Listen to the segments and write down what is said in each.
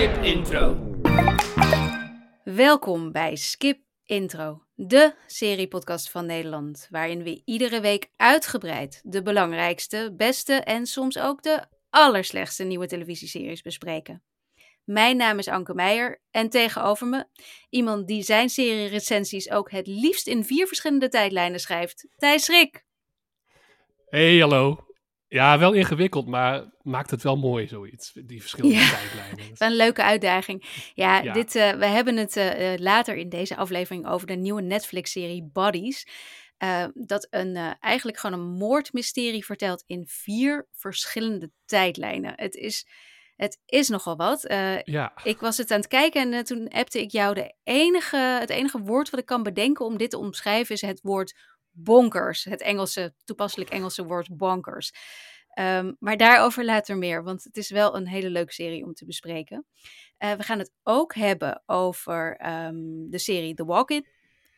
Skip Intro. Welkom bij Skip Intro, de seriepodcast van Nederland, waarin we iedere week uitgebreid de belangrijkste, beste en soms ook de allerslechtste nieuwe televisieseries bespreken. Mijn naam is Anke Meijer en tegenover me iemand die zijn serie-recensies ook het liefst in vier verschillende tijdlijnen schrijft, Thijs Schrik. Hey, hallo. Ja, wel ingewikkeld, maar maakt het wel mooi, zoiets. Die verschillende Ja. tijdlijnen. Een leuke uitdaging. Ja, Ja. Dit, eh, we hebben het eh, eh, later in deze aflevering over de nieuwe Netflix-serie Bodies. dat een, eigenlijk gewoon een moordmysterie vertelt in vier verschillende tijdlijnen. Het is, het is nogal wat. Ja, ik was het aan het kijken en toen appte ik jou de enige, het enige woord wat ik kan bedenken om dit te omschrijven is het woord bonkers. Het Engelse, toepasselijk Engelse woord bonkers. Ehm, maar daarover later meer, want het is wel een hele leuke serie om te bespreken. Eh, we gaan het ook hebben over ehm, de serie The Walk-In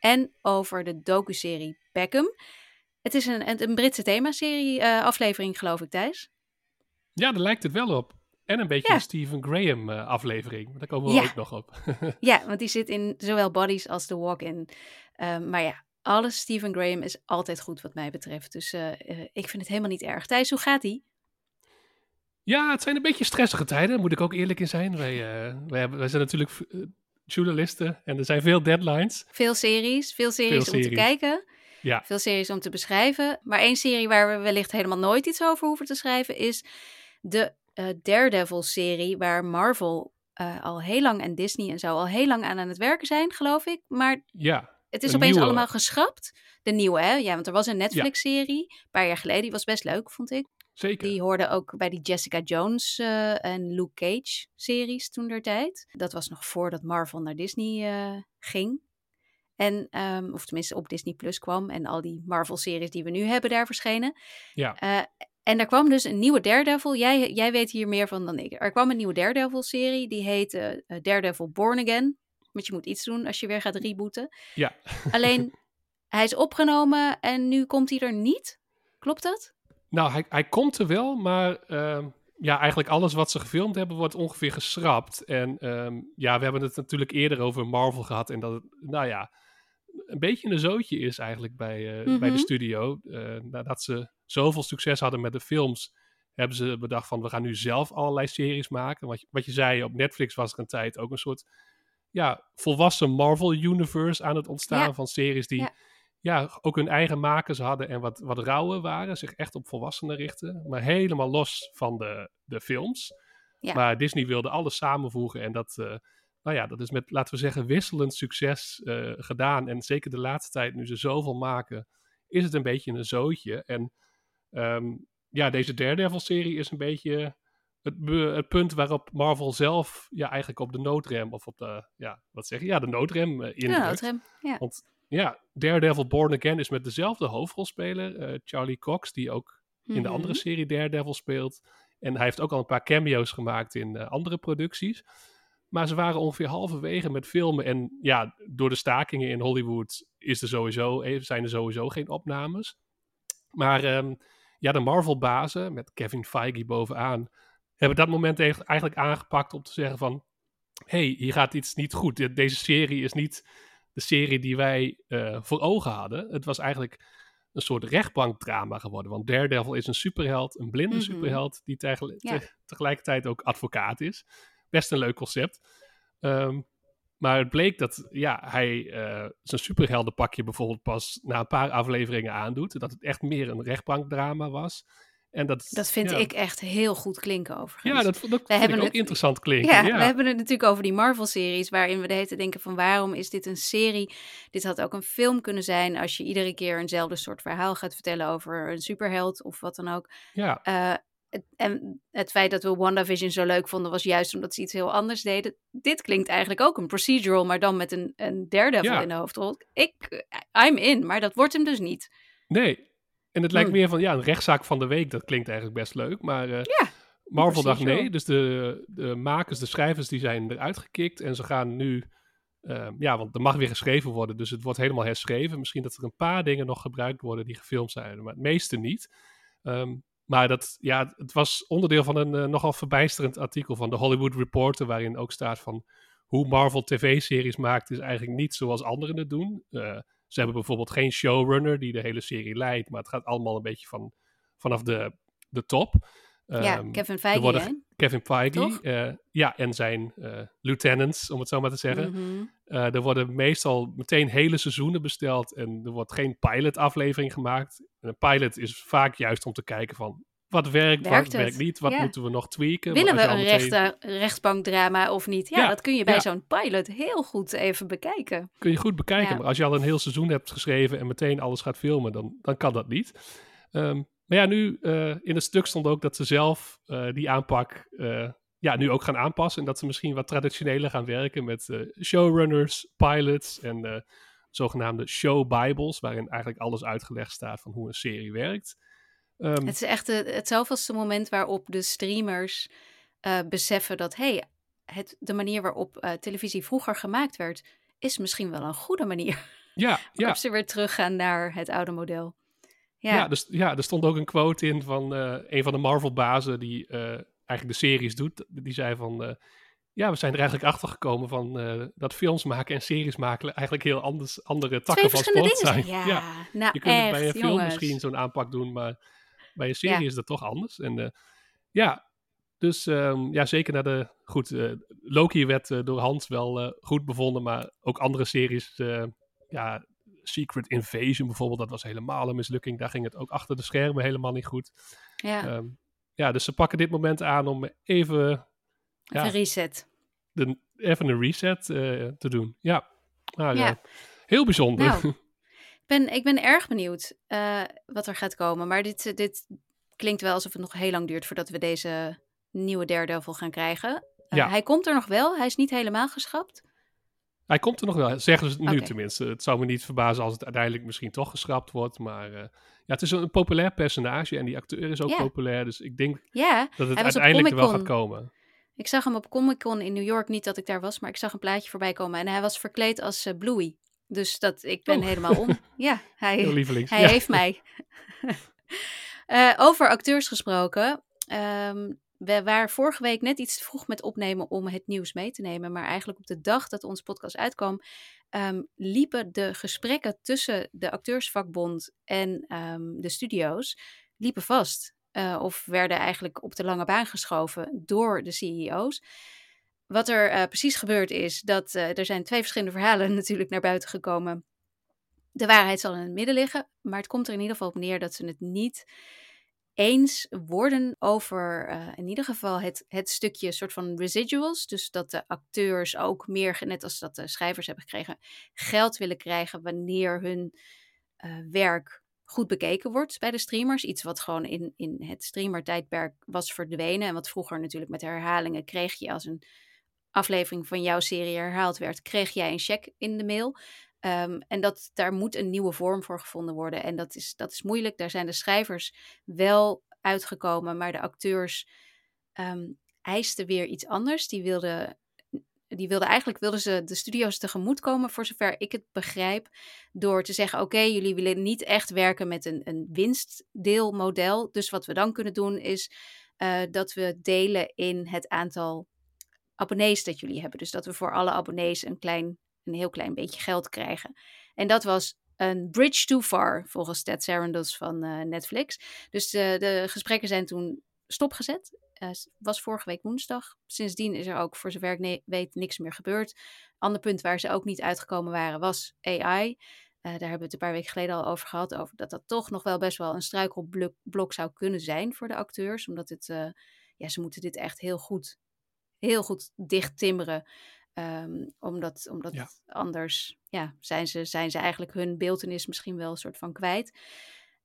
en over de docu-serie Beckham. Het is een, een, Britse themaserie eh, aflevering, geloof ik, Thijs. ja, daar lijkt het wel op. En een beetje Ja. een Stephen Graham eh, aflevering. Daar komen we Ja. ook nog op. Ja, want die zit in zowel Bodies als The Walk-In. Ehm, maar ja, alles Stephen Graham is altijd goed wat mij betreft. Dus eh, eh, ik vind het helemaal niet erg. Thijs, hoe gaat die? ja, het zijn een beetje stressige tijden, moet ik ook eerlijk in zijn. Wij, eh, wij, hebben, wij zijn natuurlijk journalisten en er zijn veel deadlines. Veel series, veel series Veel om te kijken. Ja, Veel series om te beschrijven. Maar één serie waar we wellicht helemaal nooit iets over hoeven te schrijven is de Daredevil-serie, waar Marvel al heel lang en Disney en zo al heel lang aan aan het werken zijn, geloof ik. Maar ja, het is Een opeens nieuwe. allemaal geschrapt. De nieuwe, hè? Ja, want er was een Netflix-serie, een paar jaar geleden, die was best leuk, vond ik. zeker. Die hoorde ook bij die Jessica Jones eh, en Luke Cage series toen der tijd. Dat was nog voordat Marvel naar Disney eh, ging. En, ehm, of tenminste op Disney Plus kwam. En al die Marvel series die we nu hebben daar verschenen. Ja. Eh, en er kwam dus een nieuwe Daredevil. Jij, jij weet hier meer van dan ik. Er kwam een nieuwe Daredevil serie. Die heette Daredevil Born Again. Want je moet iets doen als je weer gaat rebooten. Ja. Alleen, hij is opgenomen en nu komt hij er niet. Klopt dat? Nou, hij, hij komt er wel, maar ehm, ja, eigenlijk alles wat ze gefilmd hebben wordt ongeveer geschrapt. En ehm, ja, we hebben het natuurlijk eerder over Marvel gehad en dat het, nou ja, een beetje een zootje is eigenlijk bij, eh, bij Mhm. de studio. Eh, nadat ze zoveel succes hadden met de films, hebben ze bedacht van we gaan nu zelf allerlei series maken. Wat je, wat je zei, op Netflix was er een tijd ook een soort ja, volwassen Marvel Universe aan het ontstaan Ja. van series die Ja. ja, ook hun eigen makers hadden en wat, wat rauwer waren, zich echt op volwassenen richten, maar helemaal los van de, de films. Ja. Maar Disney wilde alles samenvoegen en dat, eh, nou ja, dat is met, laten we zeggen, wisselend succes eh, gedaan. En zeker de laatste tijd, nu ze zoveel maken, is het een beetje een zootje. En ehm, ja, deze Daredevil-serie is een beetje het, het punt waarop Marvel zelf ja, eigenlijk op de noodrem, of op de, ja, wat zeg je, ja, de noodrem eh, indrukt. Ja, hem. Ja. Want ja, Daredevil Born Again is met dezelfde hoofdrolspeler, eh, Charlie Cox, die ook in de Mhm. andere serie Daredevil speelt. En hij heeft ook al een paar cameo's gemaakt in eh, andere producties. Maar ze waren ongeveer halverwege met filmen. En ja, door de stakingen in Hollywood is er sowieso, zijn er sowieso geen opnames. Maar ehm, ja, de Marvel-bazen, met Kevin Feige bovenaan, hebben dat moment eigenlijk aangepakt om te zeggen van... hey, hier gaat iets niet goed. De- Deze serie is niet de serie die wij eh, voor ogen hadden. Het was eigenlijk een soort rechtbankdrama geworden. Want Daredevil is een superheld, een blinde Mhm. superheld... die tegel- Ja. te- tegelijkertijd ook advocaat is. Best een leuk concept. Ehm, maar het bleek dat ja, hij eh, zijn superheldenpakje bijvoorbeeld pas na een paar afleveringen aandoet. Dat het echt meer een rechtbankdrama was. En dat, Dat vind ja, ik echt heel goed klinken overigens. Ja, dat, dat vind ik ook het- interessant klinken. Ja, Ja, we hebben het natuurlijk over die Marvel-series, waarin we de hele tijd denken van waarom is dit een serie? Dit had ook een film kunnen zijn als je iedere keer eenzelfde soort verhaal gaat vertellen over een superheld of wat dan ook. ja, Eh, het- en het feit dat we WandaVision zo leuk vonden was juist omdat ze iets heel anders deden. Dit klinkt eigenlijk ook een procedural, maar dan met een, een Daredevil Ja. in de hoofdrol. Ik, I'm in, maar dat wordt hem dus niet. nee. En het lijkt Hmm. meer van, ja, een rechtszaak van de week. Dat klinkt eigenlijk best leuk. Maar eh, Ja, Marvel dacht nee. Dus de, de makers, de schrijvers, die zijn eruit gekikt. En ze gaan nu, eh, ja, want er mag weer geschreven worden. Dus het wordt helemaal herschreven. Misschien dat er een paar dingen nog gebruikt worden die gefilmd zijn. Maar het meeste niet. Ehm, maar dat, ja, het was onderdeel van een nogal verbijsterend artikel van de Hollywood Reporter, waarin ook staat van hoe Marvel tv-series maakt, is eigenlijk niet zoals anderen het doen. Ze hebben bijvoorbeeld geen showrunner die de hele serie leidt, maar het gaat allemaal een beetje van, vanaf de, de top. Ja, ehm, Kevin Feige, worden, Kevin Feige, uh, ja, en zijn uh, lieutenants, om het zo maar te zeggen. Mm er worden meestal meteen hele seizoenen besteld en er wordt geen pilot-aflevering gemaakt. En een pilot is vaak juist om te kijken van, wat werkt, wat werkt niet, wat moeten we nog tweaken. Willen we een rechter, rechtsbankdrama of niet? Ja, dat kun je bij zo'n pilot heel goed even bekijken. Kun je goed bekijken, maar als je al een heel seizoen hebt geschreven en meteen alles gaat filmen, dan, dan kan dat niet. Um, maar ja, nu uh, in het stuk stond ook dat ze zelf uh, die aanpak uh, ja, nu ook gaan aanpassen. En dat ze misschien wat traditioneler gaan werken met showrunners, pilots en zogenaamde show bibles, waarin eigenlijk alles uitgelegd staat van hoe een serie werkt. Um, het is echt het zoveelste moment waarop de streamers beseffen dat hey, het, de manier waarop televisie vroeger gemaakt werd, is misschien wel een goede manier. Ja, ja. ze weer teruggaan naar het oude model. Ja, ja, dus, ja, er stond ook een quote in van uh, een van de Marvel-bazen die eigenlijk de series doet. Die zei van, ja, we zijn er eigenlijk achter gekomen van dat films maken en series maken eigenlijk heel anders, andere takken van sport zijn. Ja, ja. Nou, je kunt echt, het bij een film jongens. misschien zo'n aanpak doen, maar bij een serie is dat toch anders. En ja, dus um, ja, zeker naar de. Goed, Loki werd door Hans wel goed bevonden, maar ook andere series. ja, Secret Invasion bijvoorbeeld, dat was helemaal een mislukking. Daar ging het ook achter de schermen helemaal niet goed. Ja, um, ja dus ze pakken dit moment aan om even... Ja, een reset. De, even een reset te doen. Ja, nou, ja. heel bijzonder. Nou, ben, ik ben erg benieuwd uh, wat er gaat komen. Maar dit, dit klinkt wel alsof het nog heel lang duurt voordat we deze nieuwe Daredevil gaan krijgen. Uh, ja. Hij komt er nog wel, hij is niet helemaal geschrapt. Hij komt er nog wel, zeggen ze nu tenminste. Het zou me niet verbazen als het uiteindelijk misschien toch geschrapt wordt. Maar uh, ja, het is een, populair personage en die acteur is ook populair. Dus ik denk dat het uiteindelijk er wel gaat komen. Ik zag hem op Comic Con in New York. Niet dat ik daar was, maar ik zag een plaatje voorbij komen. En hij was verkleed als uh, Bluey. Dus dat, ik ben oh. helemaal om. Ja, hij, hij ja. heeft mij. uh, over acteurs gesproken. Um, we waren vorige week net iets te vroeg met opnemen om het nieuws mee te nemen. Maar eigenlijk op de dag dat onze podcast uitkwam, um, liepen de gesprekken tussen de acteursvakbond en um, de studio's liepen vast. Uh, of werden eigenlijk op de lange baan geschoven door de CEO's. Wat er uh, precies gebeurd is, dat uh, er zijn twee verschillende verhalen natuurlijk naar buiten gekomen. De waarheid zal in het midden liggen, maar het komt er in ieder geval op neer dat ze het niet eens worden over uh, in ieder geval het, het stukje soort van residuals. Dus dat de acteurs ook meer, net als dat de schrijvers hebben gekregen, geld willen krijgen wanneer hun werk goed bekeken wordt bij de streamers. Iets wat gewoon in, in het streamertijdperk was verdwenen. En wat vroeger natuurlijk met herhalingen kreeg je als een aflevering van jouw serie herhaald werd, kreeg jij een check in de mail. Um, en dat, daar moet een nieuwe vorm voor gevonden worden. En dat is, dat is moeilijk. Daar zijn de schrijvers wel uitgekomen, maar de acteurs um, eisten weer iets anders. Die wilden, die wilden eigenlijk wilden ze de studio's tegemoet komen, voor zover ik het begrijp, door te zeggen: Oké, jullie willen niet echt werken met een, een winstdeelmodel. Dus wat we dan kunnen doen is uh, dat we delen in het aantal abonnees dat jullie hebben. Dus dat we voor alle abonnees een klein een heel klein beetje geld krijgen. En dat was een bridge too far, volgens Ted Sarandos van uh, Netflix. Dus de, gesprekken zijn toen stopgezet. Uh, was vorige week woensdag. Sindsdien is er ook, voor zover ik weet, niks meer gebeurd. Ander punt waar ze ook niet uitgekomen waren, was AI. Uh, daar hebben we het een paar weken geleden al over gehad. Over dat dat toch nog wel best wel een struikelblok zou kunnen zijn voor de acteurs. Omdat het, ja, ze moeten dit echt heel goed, heel goed dicht timmeren. Um, omdat omdat ja. anders ja, zijn, ze, zijn ze eigenlijk hun beeldenis misschien wel een soort van kwijt.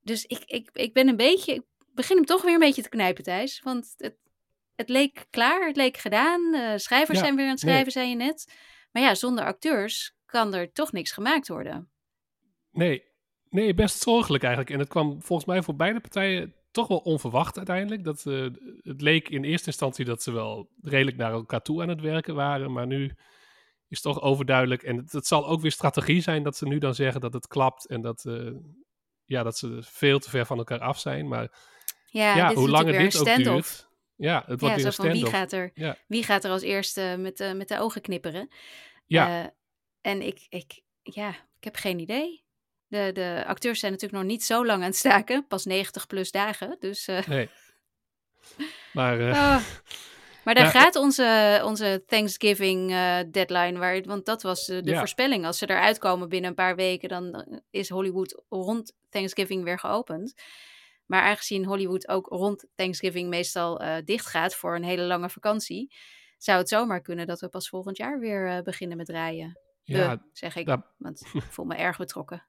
Dus ik, ik, ik ben een beetje. Ik begin hem toch weer een beetje te knijpen, Thijs. Want het, het leek klaar, het leek gedaan. Uh, schrijvers ja, zijn weer aan het schrijven, nee. zei je net. Maar ja, zonder acteurs kan er toch niks gemaakt worden. Nee, nee, best zorgelijk eigenlijk. En het kwam volgens mij voor beide partijen toch wel onverwacht uiteindelijk. Dat, uh, het leek in eerste instantie dat ze wel redelijk naar elkaar toe aan het werken waren. Maar nu is toch overduidelijk. En het, het zal ook weer strategie zijn dat ze nu dan zeggen dat het klapt. En dat, uh, ja, dat ze veel te ver van elkaar af zijn. Maar Ja, ja, dit hoe langer dit ook duurt. Ja, het wordt Ja, weer zo een van wie gaat er, Ja. wie gaat er als eerste met, de met de ogen knipperen? Ja. Eh, en ik, ik, ja, ik heb geen idee. De, de acteurs zijn natuurlijk nog niet zo lang aan het staken, pas 90 plus dagen. Dus, eh, Nee. Maar eh, ah. Maar daar Ja, gaat onze, onze Thanksgiving eh, deadline, waar, want dat was de, de Ja. voorspelling. Als ze eruit komen binnen een paar weken, dan is Hollywood rond Thanksgiving weer geopend. Maar aangezien Hollywood ook rond Thanksgiving meestal dicht gaat voor een hele lange vakantie, zou het zomaar kunnen dat we pas volgend jaar weer beginnen met draaien. ja, zeg ik, want ik voel me erg betrokken.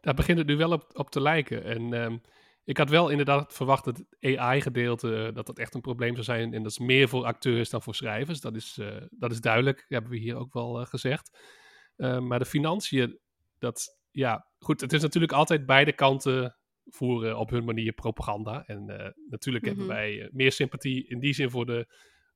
Daar begint het nu wel op, op te lijken. En ehm, ik had wel inderdaad verwacht dat het AI-gedeelte, eh, dat dat echt een probleem zou zijn. En dat is meer voor acteurs dan voor schrijvers. Dat is, eh, dat is duidelijk, hebben we hier ook wel eh, gezegd. Eh, maar de financiën, dat, ja, goed, het is natuurlijk altijd beide kanten voeren op hun manier propaganda. En natuurlijk hebben Mhm. wij meer sympathie in die zin voor de,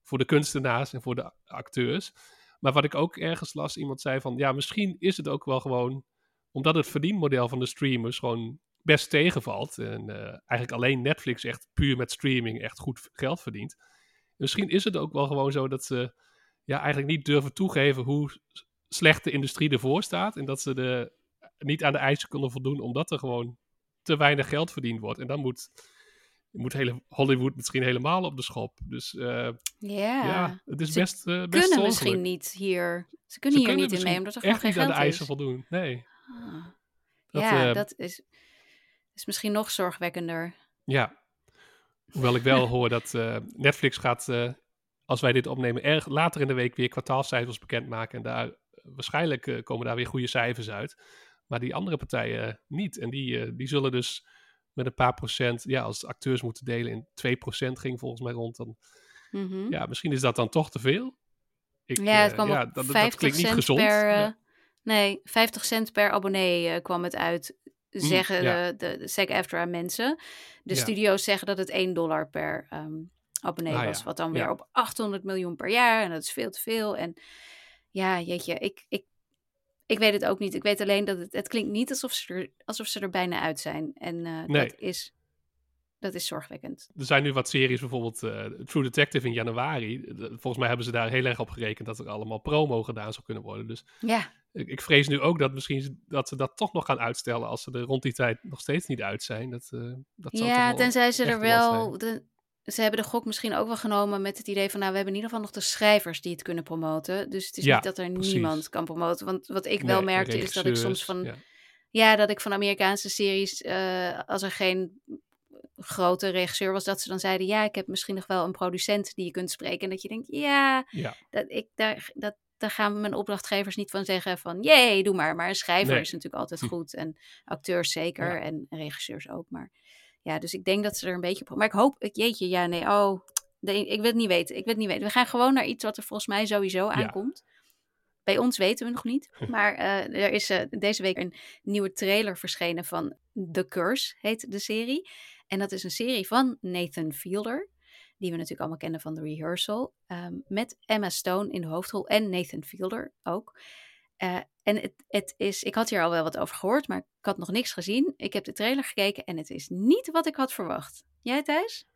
voor de kunstenaars en voor de acteurs. Maar wat ik ook ergens las, iemand zei van, ja, misschien is het ook wel gewoon omdat het verdienmodel van de streamers gewoon best tegenvalt. En eh, eigenlijk alleen Netflix echt puur met streaming echt goed geld verdient. Misschien is het ook wel gewoon zo dat ze ja, eigenlijk niet durven toegeven hoe slecht de industrie ervoor staat. En dat ze de, niet aan de eisen kunnen voldoen omdat er gewoon te weinig geld verdiend wordt. En dan moet, moet hele Hollywood misschien helemaal op de schop. Dus eh, Ja, ja, het is Ze best, eh best kunnen zorgelijk. misschien niet hier. Ze Ze kunnen hier kunnen niet in mee, omdat er gewoon geen niet aan geld de eisen is. voldoen. Nee. Ah. Dat, ja, eh, dat is, is misschien nog zorgwekkender. Ja. Hoewel ik wel hoor dat eh, Netflix gaat, eh, als wij dit opnemen, erg later in de week weer kwartaalcijfers bekendmaken. En daar, waarschijnlijk eh, komen daar weer goede cijfers uit. Maar die andere partijen niet. En die, die zullen dus met een paar procent, ja, als acteurs moeten delen in 2% ging volgens mij rond. Dan, Mhm. ja, misschien is dat dan toch te veel. Ik, Ja, het kwam ja, op dat, dat 50 klinkt niet gezond. per. Ja. Nee, 50 cent per abonnee eh, kwam het uit. Zeggen Mm, ja. de, de, de SAG-AFTRA mensen. De Ja. studio's zeggen dat het 1 dollar per ehm, abonnee Ah, was. ja. Wat dan weer op 800 miljoen per jaar. En dat is veel te veel. En ja, jeetje, ik, ik, ik weet het ook niet. Ik weet alleen dat het, het klinkt niet alsof ze, er, alsof ze er bijna uit zijn. En eh, Nee. dat, is, dat is zorgwekkend. Er zijn nu wat series, bijvoorbeeld eh, True Detective in januari. Volgens mij hebben ze daar heel erg op gerekend dat er allemaal promo gedaan zou kunnen worden. Dus Ja, ik, ik vrees nu ook dat misschien ze- dat ze dat toch nog gaan uitstellen als ze er rond die tijd nog steeds niet uit zijn. Dat, eh, dat ja tenzij ze er wel... De, ze hebben de gok misschien ook wel genomen met het idee van... nou, we hebben in ieder geval nog de schrijvers die het kunnen promoten. Dus het is Ja, niet dat er precies. niemand kan promoten. Want wat ik wel Nee, merkte is dat ik soms van... ja. Ja, dat ik van Amerikaanse series, eh, als er geen grote regisseur was, dat ze dan zeiden: Ja, ik heb misschien nog wel een producent die je kunt spreken. En dat je denkt: Ja, Ja. dat, ik, daar, dat, daar gaan mijn opdrachtgevers niet van zeggen: van jee, doe maar. Maar een schrijver Nee. is natuurlijk altijd Hm. goed. En acteurs zeker. Ja. En regisseurs ook. Maar ja, dus ik denk dat ze er een beetje op. Maar ik hoop, ik, jeetje, ja, nee, oh. nee, ik wil het niet weten. Ik wil het niet weten. We gaan gewoon naar iets wat er volgens mij sowieso aankomt. Bij ons weten we nog niet. Maar eh, er is eh, deze week een nieuwe trailer verschenen van The Curse, heet de serie. En dat is een serie van Nathan Fielder. Die we natuurlijk allemaal kennen van The Rehearsal. ehm, met Emma Stone in de hoofdrol en Nathan Fielder ook. Eh, en het, het is, ik had hier al wel wat over gehoord, maar ik had nog niks gezien. Ik heb de trailer gekeken en het is niet wat ik had verwacht. Jij Thijs?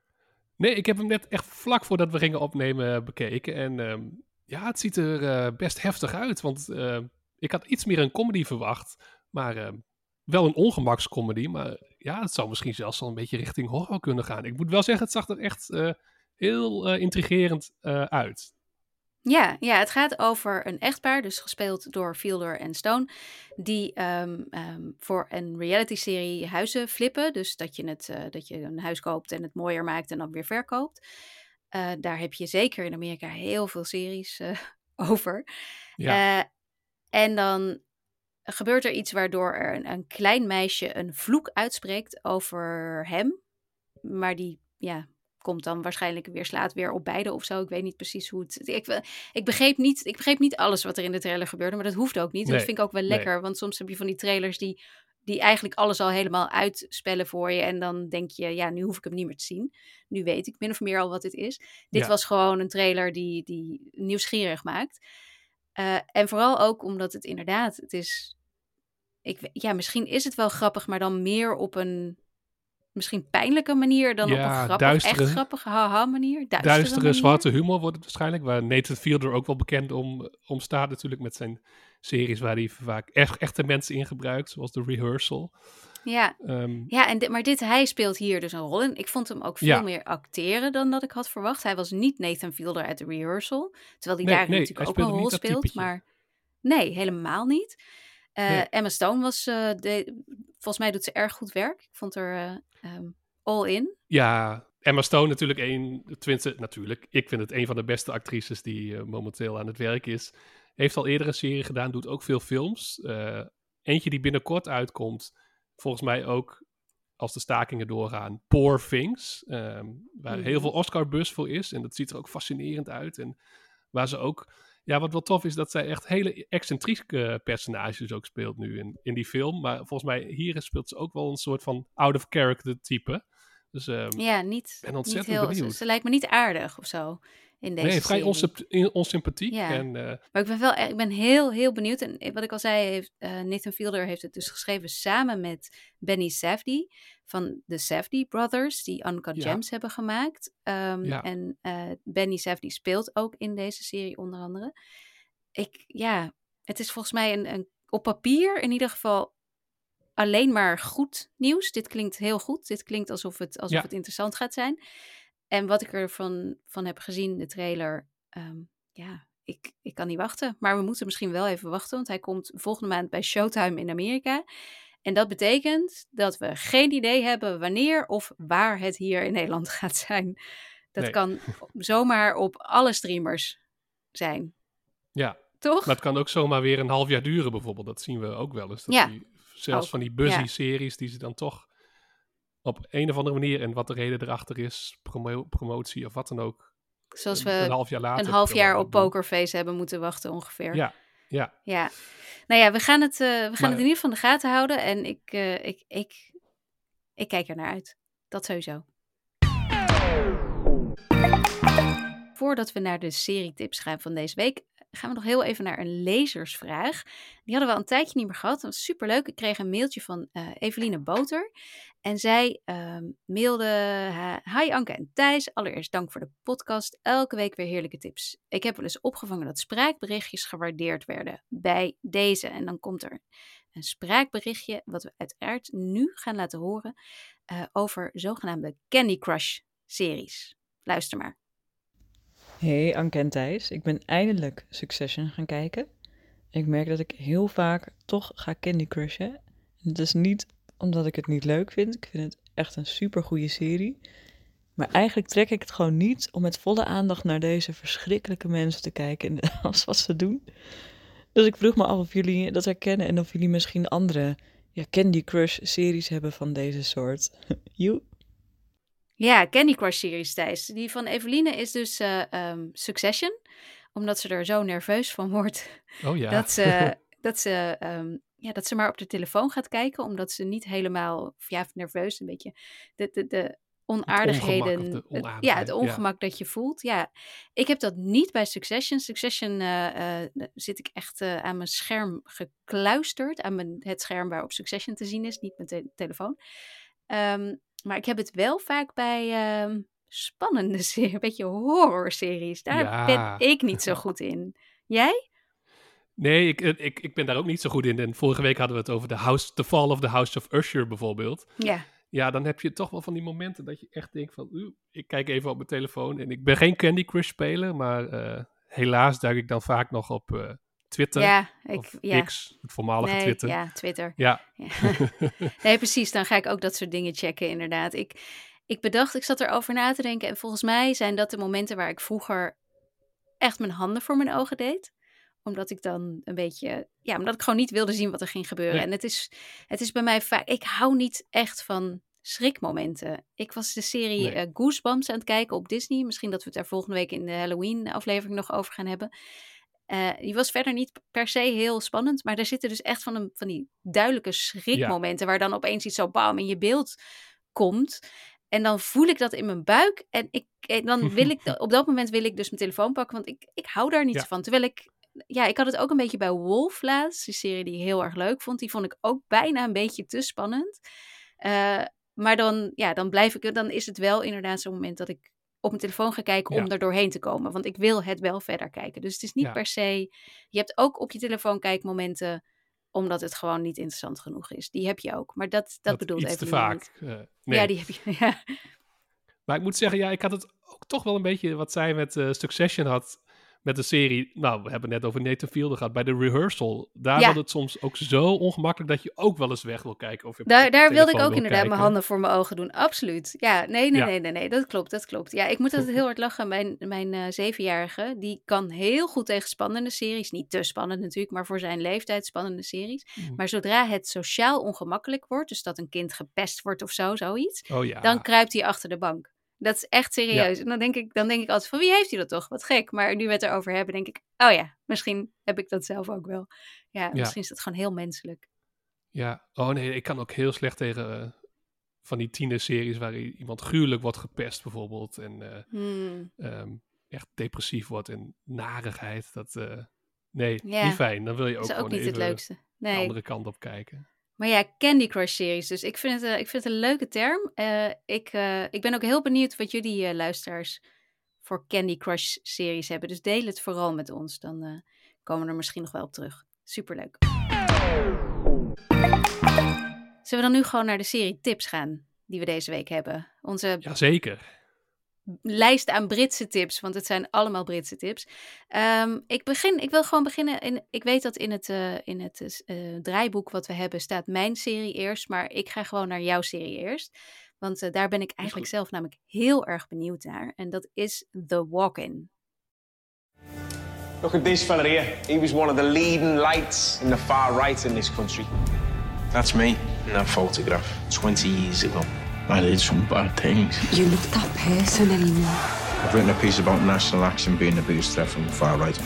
Nee, ik heb hem net echt vlak voordat we gingen opnemen eh, bekeken. En ehm, ja, het ziet er eh, best heftig uit. Want eh, ik had iets meer een comedy verwacht. Maar ehm, wel een ongemakscomedy. Maar ja, het zou misschien zelfs al een beetje richting horror kunnen gaan. Ik moet wel zeggen, het zag er echt heel eh, intrigerend eh, uit. Ja, ja, het gaat over een echtpaar, dus gespeeld door Fielder en Stone, die ehm, ehm, voor een reality-serie huizen flippen. Dus dat je, het, eh, dat je een huis koopt en het mooier maakt en dan weer verkoopt. Daar heb je zeker in Amerika heel veel series over. Ja, en dan gebeurt er iets waardoor er een, een klein meisje een vloek uitspreekt over hem. Maar die ja, komt dan waarschijnlijk weer, slaat weer op beide of zo. Ik weet niet precies hoe het... Ik, ik, begreep niet, ik begreep niet alles wat er in de trailer gebeurde, maar dat hoeft ook niet. Nee, dat vind ik ook wel nee. lekker, want soms heb je van die trailers die, die eigenlijk alles al helemaal uitspellen voor je. En dan denk je, ja, nu hoef ik hem niet meer te zien. Nu weet ik min of meer al wat dit is. Dit Ja. was gewoon een trailer die, die nieuwsgierig maakt. Eh, en vooral ook omdat het inderdaad, het is. Ik, ja, misschien is het wel grappig, maar dan meer op een misschien pijnlijke manier dan op een Ja, grappig, duistere- echt grappige haha manier. Duistere, Duistere, manier. zwarte humor wordt het waarschijnlijk. Waar Nathan Fielder ook wel bekend om, om staat natuurlijk met zijn series waar hij vaak echt, echte mensen in gebruikt. Zoals The Rehearsal. Ja, Ehm, ja en dit, maar dit, hij speelt hier dus een rol in. Ik vond hem ook veel Ja. meer acteren dan dat ik had verwacht. Hij was niet Nathan Fielder uit de rehearsal. Terwijl hij Nee, daar nee, natuurlijk hij ook een rol speelt. Maar nee, helemaal niet. Eh, Nee. Emma Stone was, eh, de, volgens mij doet ze erg goed werk. Ik vond er eh, ehm, all in. ja, Emma Stone natuurlijk een, tenminste natuurlijk, ik vind het een van de beste actrices die momenteel aan het werk is. Heeft al eerder een serie gedaan, doet ook veel films. Eentje die binnenkort uitkomt, volgens mij ook als de stakingen doorgaan, Poor Things. ehm, waar heel Mhm. veel Oscar-bus voor is en dat ziet er ook fascinerend uit. En waar ze ook, ja, wat wel tof is, dat zij echt hele excentrieke personages ook speelt nu in, in die film. Maar volgens mij hier speelt ze ook wel een soort van out-of-character type. Dus ehm, Ja, niet, ben niet ontzettend heel, ze, ze lijkt me niet aardig of zo in deze nee, vrij serie. in- onsympathiek. Ja. En, eh, Maar ik ben wel e- ik ben heel, heel benieuwd. En wat ik al zei, heeft, eh, Nathan Fielder heeft het dus geschreven samen met Benny Safdie van de Safdie Brothers, die Uncut Ja. Gems hebben gemaakt. Ehm, Ja. En eh, Benny Safdie speelt ook in deze serie onder andere. Ik, ja, het is volgens mij een, een, op papier in ieder geval alleen maar goed nieuws. Dit klinkt heel goed. Dit klinkt alsof het, alsof Ja. het interessant gaat zijn. En wat ik ervan van heb gezien, de trailer, ehm, ja, ik, ik kan niet wachten. Maar we moeten misschien wel even wachten, want hij komt volgende maand bij Showtime in Amerika. En dat betekent dat we geen idee hebben wanneer of waar het hier in Nederland gaat zijn. Dat Nee. kan zomaar op alle streamers zijn. ja, Toch? maar het kan ook zomaar weer een half jaar duren bijvoorbeeld. Dat zien we ook wel eens. Dat Ja, die, zelfs van die buzzy ja. series die ze dan toch op een of andere manier, en wat de reden erachter is, promo- promotie of wat dan ook, Zoals een, een we half jaar later. een half jaar op. Pokerface hebben moeten wachten ongeveer. Ja, ja. Ja. Nou ja, we gaan het, eh, we gaan Maar- het in ieder geval in de gaten houden. En ik, eh, ik, ik, ik kijk er naar uit. Dat sowieso. Voordat we naar de serietips gaan van deze week, gaan we nog heel even naar een lezersvraag. Die hadden we al een tijdje niet meer gehad. Dat was superleuk. Ik kreeg een mailtje van eh Eveline Boter. En zij ehm, mailde... Hi Anke en Thijs, allereerst dank voor de podcast. Elke week weer heerlijke tips. Ik heb wel eens opgevangen dat spraakberichtjes gewaardeerd werden bij deze. En dan komt er een spraakberichtje, wat we uiteraard nu gaan laten horen, eh, over zogenaamde Candy Crush series. Luister maar. Hey Anke en Thijs, ik ben eindelijk Succession gaan kijken. Ik merk dat ik heel vaak toch ga Candy Crushen. Het is niet omdat ik het niet leuk vind, ik vind het echt een super goede serie. Maar eigenlijk trek ik het gewoon niet om met volle aandacht naar deze verschrikkelijke mensen te kijken en als wat ze doen. Dus ik vroeg me af of jullie dat herkennen en of jullie misschien andere ja, Candy Crush series hebben van deze soort. Joe. Ja, Candy Crush series, Thijs. Die van Eveline is dus eh, ehm, Succession. Omdat ze er zo nerveus van wordt Oh ja. dat ze, dat, ze, ehm, ja, dat ze maar op de telefoon gaat kijken. Omdat ze niet helemaal, ja, nerveus een beetje, de, de, de onaardigheden. de het- ja, het ja. ongemak dat je voelt. Ja, ik heb dat niet bij Succession. Succession eh, eh, zit ik echt aan mijn scherm gekluisterd. Aan mijn, het scherm waarop Succession te zien is, niet mijn te- telefoon. Ehm, maar ik heb het wel vaak bij ehm, spannende series, een beetje horror-series. Daar Ja. ben ik niet zo goed in. Jij? Nee, ik, ik, ik ben daar ook niet zo goed in. En vorige week hadden we het over de House, The Fall of the House of Usher bijvoorbeeld. Ja. Ja, dan heb je toch wel van die momenten dat je echt denkt van... "Oeh, ik kijk even op mijn telefoon en ik ben geen Candy Crush speler, maar eh, helaas duik ik dan vaak nog op eh, Twitter Ja, ik, of ja. X, het voormalige nee, Twitter. Ja, Twitter. Ja, Ja. nee, precies. Dan ga ik ook dat soort dingen checken, inderdaad. Ik, ik bedacht, ik zat erover na te denken. En volgens mij zijn dat de momenten waar ik vroeger echt mijn handen voor mijn ogen deed. Omdat ik dan een beetje, ja, omdat ik gewoon niet wilde zien wat er ging gebeuren. Nee. En het is, het is bij mij vaak, ik hou niet echt van schrikmomenten. Ik was de serie Nee. eh, Goosebumps aan het kijken op Disney. Misschien dat we het daar volgende week in de Halloween aflevering nog over gaan hebben. Eh, die was verder niet per se heel spannend, maar er zitten dus echt van, een, van die duidelijke schrikmomenten waar dan opeens iets zo bam in je beeld komt. En dan voel ik dat in mijn buik en, ik, en dan wil ik, op dat moment wil ik dus mijn telefoon pakken, want ik, ik hou daar niet Ja. van. Terwijl ik, ja, ik had het ook een beetje bij Wolf laatst, die serie die ik heel erg leuk vond. Die vond ik ook bijna een beetje te spannend. Eh, Maar dan, ja, dan blijf ik, dan is het wel inderdaad zo'n moment dat ik op mijn telefoon ga kijken om Ja. er doorheen te komen. Want ik wil het wel verder kijken. Dus het is niet Ja. per se. Je hebt ook op je telefoon kijkmomenten omdat het gewoon niet interessant genoeg is. Die heb je ook. Maar dat, dat, bedoelt iets even te vaak. eh, nee. Ja, die heb je. Ja. Maar ik moet zeggen, ja, ik had het ook toch wel een beetje wat zij met eh, Succession had. Met de serie, nou, we hebben het net over Nathan Fielder gehad. Bij de rehearsal, daar Ja. wordt het soms ook zo ongemakkelijk dat je ook wel eens weg wil kijken. Of Daar, daar wilde ik ook inderdaad mijn handen voor mijn ogen doen. Absoluut. Ja, nee, nee, Ja. nee, nee, nee. Dat klopt, dat klopt. Ja, ik moet altijd heel hard lachen. Mijn, mijn eh, zevenjarige, die kan heel goed tegen spannende series. Niet te spannend natuurlijk, maar voor zijn leeftijd spannende series. Mm. Maar zodra het sociaal ongemakkelijk wordt, dus dat een kind gepest wordt of zo, zoiets, Oh ja. dan kruipt hij achter de bank. Dat is echt serieus. En dan denk, ik, dan denk ik altijd van wie heeft hij dat toch? Wat gek. Maar nu we het erover hebben, denk ik, oh ja, misschien heb ik dat zelf ook wel. Ja, misschien is dat gewoon heel menselijk. Ja, oh nee, ik kan ook heel slecht tegen eh, van die tienerseries waar iemand gruwelijk wordt gepest bijvoorbeeld. En eh, Hmm. ehm, echt depressief wordt en narigheid. Dat, eh, nee, Ja. niet fijn. Dan wil je ook is ook niet het even leukste. de Nee. andere kant op kijken. Maar ja, Candy Crush series. Dus ik vind het, eh, ik vind een leuke term. Eh, ik, eh, ik ben ook heel benieuwd wat jullie luisteraars voor Candy Crush series hebben. Dus deel het vooral met ons. Dan komen we er misschien nog wel op terug. Superleuk. Zullen we dan nu gewoon naar de serie tips gaan die we deze week hebben? Onze Jazeker. Lijst aan Britse tips, want het zijn allemaal Britse tips. Ehm, ik, begin, ik wil gewoon beginnen. In, ik weet dat in het, eh, in het eh, draaiboek wat we hebben staat mijn serie eerst, maar ik ga gewoon naar jouw serie eerst. Want eh, daar ben ik eigenlijk zelf namelijk heel erg benieuwd naar. En dat is The Walk-In. Look at this fella here. He was one of the leading lights in the far right in this country. That's me in that photograph 20 years ago. I did some bad things. You're not that person anymore. I've written a piece about national action being the biggest threat from the far right.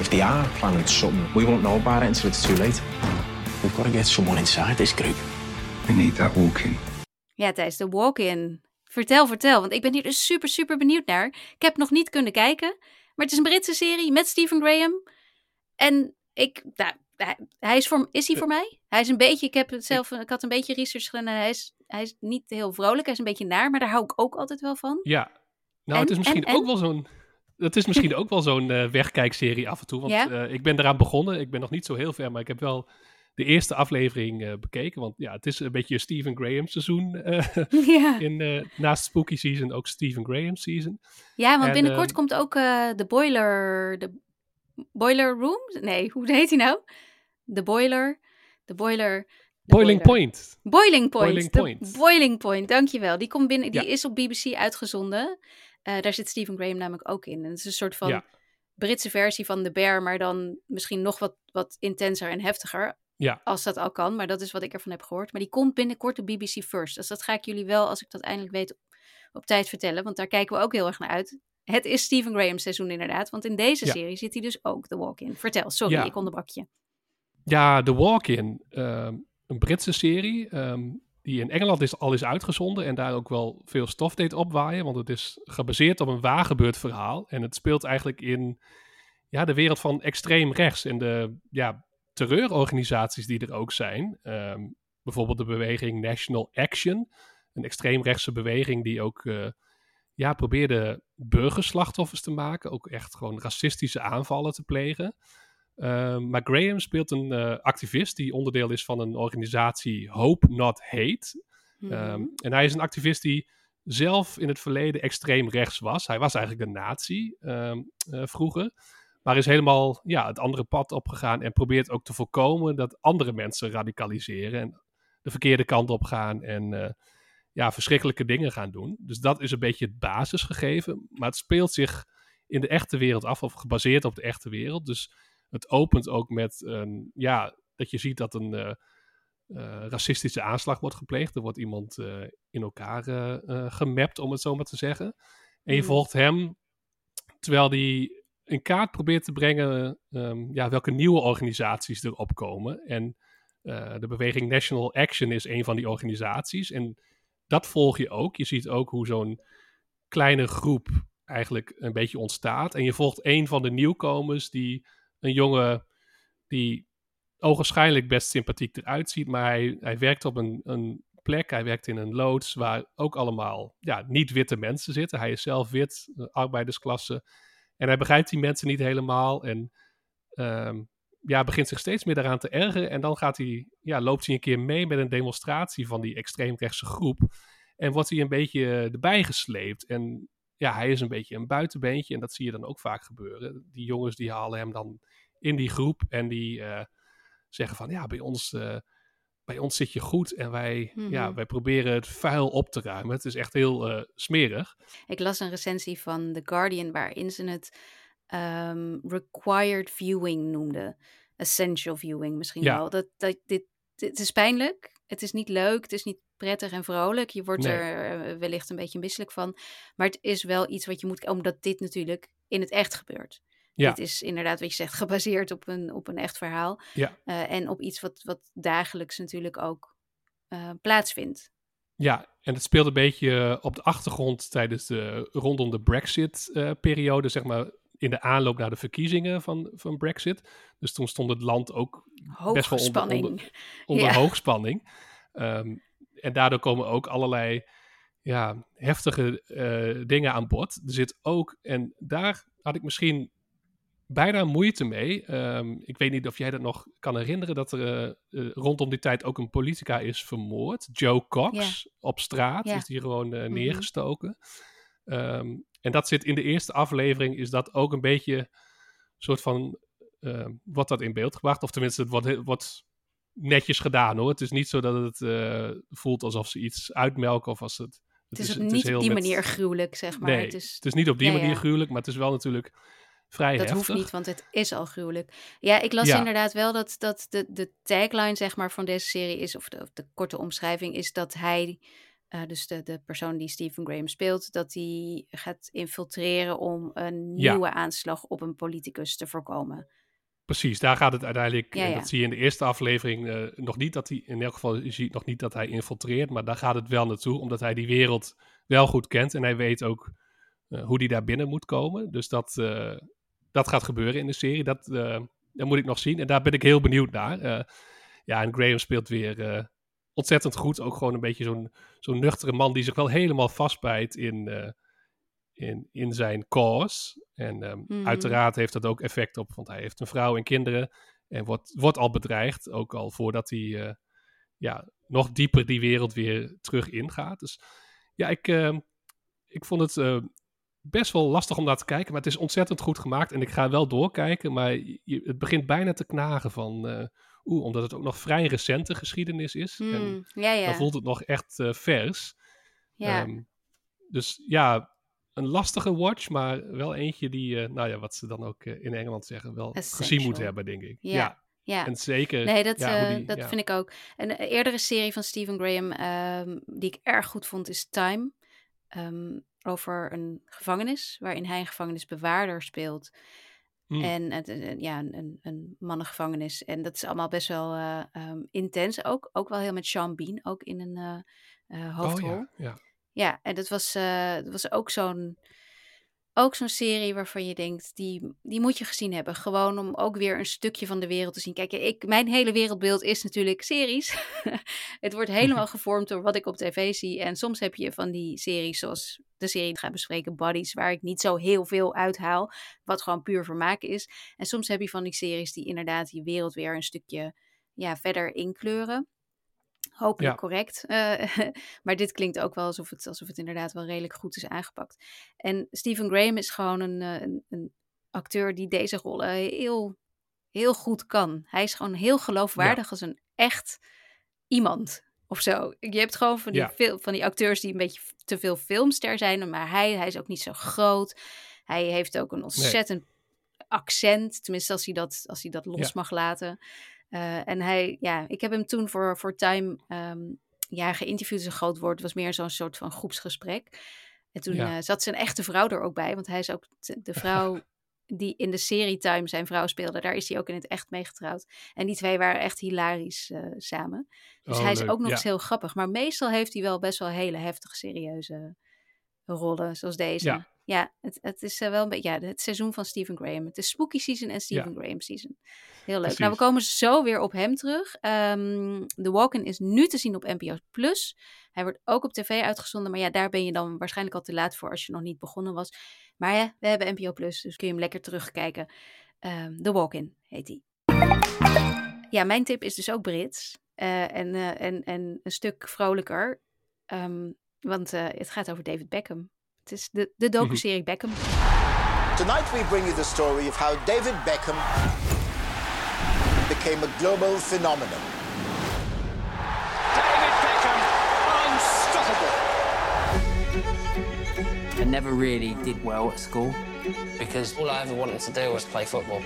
If they are planning something, we won't know about it until it's too late. We've got to get someone inside this group. We need that walk-in. Ja, Thijs, The Walk-In. Vertel, vertel, want ik ben hier dus super, super benieuwd naar. Ik heb nog niet kunnen kijken, maar het is een Britse serie met Stephen Graham. En ik, nou, hij, hij is, voor, is hij voor mij? Hij is een beetje, ik heb het zelf, ik had een beetje research gedaan. en Hij is, hij is niet heel vrolijk, hij is een beetje naar, maar daar hou ik ook altijd wel van. Ja. Nou, En, het is misschien en, ook wel zo'n... Het is misschien ook wel zo'n wegkijkserie af en toe. Want Ja? eh, ik ben eraan begonnen. Ik ben nog niet zo heel ver, maar ik heb wel de eerste aflevering eh, bekeken. Want ja, het is een beetje Stephen Graham seizoen. eh, Ja, in, naast Spooky Season ook Stephen Graham Season. ja want En, binnenkort komt ook de Boiler, de Boiler Room? Nee, hoe heet hij nou? De Boiler, de Boiler... de Boiling Boiler. Point. Boiling Point. Boiling de Point. Boiling Point, dankjewel. Die, komt binnen, die Ja. is op BBC uitgezonden. Eh, daar zit Stephen Graham namelijk ook in. En het is een soort van Ja. Britse versie van The Bear, maar dan misschien nog wat, wat intenser en heftiger. Ja. Als dat al kan, maar dat is wat ik ervan heb gehoord. Maar die komt binnenkort op BBC First. Dus dat ga ik jullie wel, als ik dat eindelijk weet, op, op tijd vertellen. Want daar kijken we ook heel erg naar uit. Het is Stephen Graham seizoen inderdaad. Want in deze Ja. serie zit hij dus ook The Walk-In. Vertel, sorry, ik onderbrak je. Ja, The Walk-In. ehm, een Britse serie. ehm, die in Engeland is, al is uitgezonden. En daar ook wel veel stof deed opwaaien. Want het is gebaseerd op een waargebeurd verhaal. En het speelt eigenlijk in ja, de wereld van extreem rechts. En de ja, terreurorganisaties die er ook zijn. Ehm, bijvoorbeeld de beweging National Action. Een extreemrechtse beweging die ook eh, ja, probeerde burgerslachtoffers te maken. Ook echt gewoon racistische aanvallen te plegen. Ehm, maar Graham speelt een eh, activist die onderdeel is van een organisatie Hope Not Hate. Mhm. Ehm, en hij is een activist die zelf in het verleden extreem rechts was. Hij was eigenlijk een nazi ehm, eh, vroeger. Maar is helemaal ja, het andere pad opgegaan en probeert ook te voorkomen dat andere mensen radicaliseren en de verkeerde kant op gaan en eh, ja, verschrikkelijke dingen gaan doen. Dus dat is een beetje het basisgegeven. Maar het speelt zich in de echte wereld af, of gebaseerd op de echte wereld. Dus het opent ook met een, ja, dat je ziet dat een eh, eh, racistische aanslag wordt gepleegd. Er wordt iemand eh, in elkaar gemapt, om het zo maar te zeggen. En je Mhm. volgt hem terwijl hij in kaart probeert te brengen ehm, ja, welke nieuwe organisaties er opkomen. En de beweging National Action is een van die organisaties. En dat volg je ook. Je ziet ook hoe zo'n kleine groep eigenlijk een beetje ontstaat. En je volgt een van de nieuwkomers die een jongen die ogenschijnlijk best sympathiek eruit ziet. Maar hij, hij werkt op een, een plek, hij werkt in een loods waar ook allemaal ja, niet-witte mensen zitten. Hij is zelf wit, arbeidersklasse. En hij begrijpt die mensen niet helemaal en ehm, ja, begint zich steeds meer daaraan te ergeren. En dan gaat hij, ja, loopt hij een keer mee met een demonstratie van die extreemrechtse groep. En wordt hij een beetje erbij gesleept. En ja, hij is een beetje een buitenbeentje. En dat zie je dan ook vaak gebeuren. Die jongens die halen hem dan in die groep. En die uh, zeggen van, ja, bij ons, uh, bij ons zit je goed. En wij, mm -hmm. ja, wij proberen het vuil op te ruimen. Het is echt heel uh, smerig. Ik las een recensie van The Guardian waarin ze het um, required viewing noemden. Essential viewing misschien ja. wel. Dat, dat, dit, dit is pijnlijk. Het is niet leuk. Het is niet prettig en vrolijk. Je wordt nee. er wellicht een beetje misselijk van. Maar het is wel iets wat je moet... Omdat dit natuurlijk in het echt gebeurt. Ja. Dit is inderdaad, wat je zegt, gebaseerd op een, op een echt verhaal. Ja. Uh, en op iets wat, wat dagelijks natuurlijk ook uh, plaatsvindt. Ja, en het speelde een beetje op de achtergrond tijdens de, rondom de Brexit-periode, uh, zeg maar in de aanloop naar de verkiezingen van, van Brexit. Dus toen stond het land ook best wel onder, onder, onder ja. hoogspanning. Um, en daardoor komen ook allerlei ja, heftige uh, dingen aan bod. Er zit ook, en daar had ik misschien bijna moeite mee. Um, ik weet niet of jij dat nog kan herinneren, dat er uh, uh, rondom die tijd ook een politica is vermoord. Joe Cox op straat Ja. is die gewoon uh, Mhm. neergestoken. Ehm, en dat zit in de eerste aflevering, is dat ook een beetje soort van, ehm, wordt dat in beeld gebracht. Of tenminste, het wordt, netjes gedaan hoor. Het is niet zo dat het eh, voelt alsof ze iets uitmelken of als het... Het is, ook niet op die met- manier gruwelijk, zeg maar. Nee, het is, het is niet op die Ja, ja. manier gruwelijk, maar het is wel natuurlijk vrij dat heftig. hoeft niet, want het is al gruwelijk. Ja, ik las Ja. inderdaad wel dat, dat de, de tagline zeg maar, van deze serie is, of de, of de korte omschrijving is dat hij, eh, dus de, de persoon die Stephen Graham speelt, dat hij gaat infiltreren om een Ja. nieuwe aanslag op een politicus te voorkomen. Precies, daar gaat het uiteindelijk. Ja, en ja. dat zie je in de eerste aflevering eh, nog niet dat hij, in elk geval, je ziet nog niet dat hij infiltreert, maar daar gaat het wel naartoe, omdat hij die wereld wel goed kent en hij weet ook eh, hoe die daar binnen moet komen. Dus dat, dat gaat gebeuren in de serie. Dat, dat moet ik nog zien en daar ben ik heel benieuwd naar. Ja, en Graham speelt weer ontzettend goed. Ook gewoon een beetje zo'n zo'n nuchtere man die zich wel helemaal vastbijt in, eh, in, in zijn cause. En ehm, Mhm. uiteraard heeft dat ook effect op, want hij heeft een vrouw en kinderen. En wordt, wordt al bedreigd, ook al voordat hij eh, ja, nog dieper die wereld weer terug ingaat. Dus ja, ik, ehm, ik vond het eh, best wel lastig om naar te kijken, maar het is ontzettend goed gemaakt. En ik ga wel doorkijken, maar je, het begint bijna te knagen van... Oeh, omdat het ook nog vrij recente geschiedenis is. En Hmm, ja, ja. dan voelt het nog echt eh, vers. ja. Ehm, dus ja, een lastige watch, maar wel eentje die, eh, nou ja, wat ze dan ook eh, in Engeland zeggen, wel gezien moet hebben, denk ik. Ja, ja. En zeker. Nee, dat, ja, hoe die- dat vind ik ook. Een eerdere serie van Stephen Graham ehm, die ik erg goed vond is Time. Ehm, over een gevangenis waarin hij een gevangenisbewaarder speelt. Hmm. En het, eh, ja, een, een, mannengevangenis. En dat is allemaal best wel eh, ehm, intens ook. Ook wel heel met Sean Bean ook in een eh, eh, Oh hoofdrol. ja, ja. Ja, en dat was, dat was ook zo'n ook zo'n serie waarvan je denkt, die, die moet je gezien hebben. Gewoon om ook weer een stukje van de wereld te zien. Kijk, ik, mijn hele wereldbeeld is natuurlijk series. het wordt helemaal gevormd door wat ik op tv zie. En soms heb je van die series zoals de serie die ik ga bespreken, Buddies, waar ik niet zo heel veel uithaal. Wat gewoon puur vermaak is. En soms heb je van die series die inderdaad die wereld weer een stukje ja, verder inkleuren. Hopelijk Ja. correct. Eh, maar dit klinkt ook wel alsof het, alsof het inderdaad wel redelijk goed is aangepakt. En Stephen Graham is gewoon een, eh, een, een acteur die deze rollen heel, heel goed kan. Hij is gewoon heel geloofwaardig als een echt iemand of zo. Je hebt gewoon van die, Ja. veel, van die acteurs die een beetje te veel filmster zijn. Maar hij, hij is ook niet zo groot. Hij heeft ook een ontzettend accent. Tenminste, als hij dat, als hij dat los mag laten. Eh, en hij, ja, ik heb hem toen voor, voor Time ehm, ja, geïnterviewd, is een groot woord. Het was meer zo'n soort van groepsgesprek. En toen Ja. eh, zat zijn echte vrouw er ook bij, want hij is ook de vrouw die in de serie Time zijn vrouw speelde. Daar is hij ook in het echt mee getrouwd. En die twee waren echt hilarisch eh, samen. Dus Oh, hij is leuk. ook nog Ja. eens heel grappig. Maar meestal heeft hij wel best wel hele heftige, serieuze rollen, zoals deze. Ja. Ja, het, het is eh, wel een beetje ja, het seizoen van Stephen Graham. Het is spooky season en Stephen Graham season. Heel leuk. Nou, we komen zo weer op hem terug. Ehm The Walken is nu te zien op NPO Plus. Hij wordt ook op tv uitgezonden, maar ja, daar ben je dan waarschijnlijk al te laat voor als je nog niet begonnen was. Maar ja, we hebben NPO Plus, dus kun je hem lekker terugkijken. Ehm The Walk-in heet hij. Ja, mijn tip is dus ook Brits. Eh, en, eh, en, en een stuk vrolijker. Ehm, want het gaat over David Beckham. Het is de, de docu-serie Beckham. Tonight we bring you the story of how David Beckham became a global phenomenon. David Beckham, unstoppable. I never really did well at school because All I ever wanted to do was play football.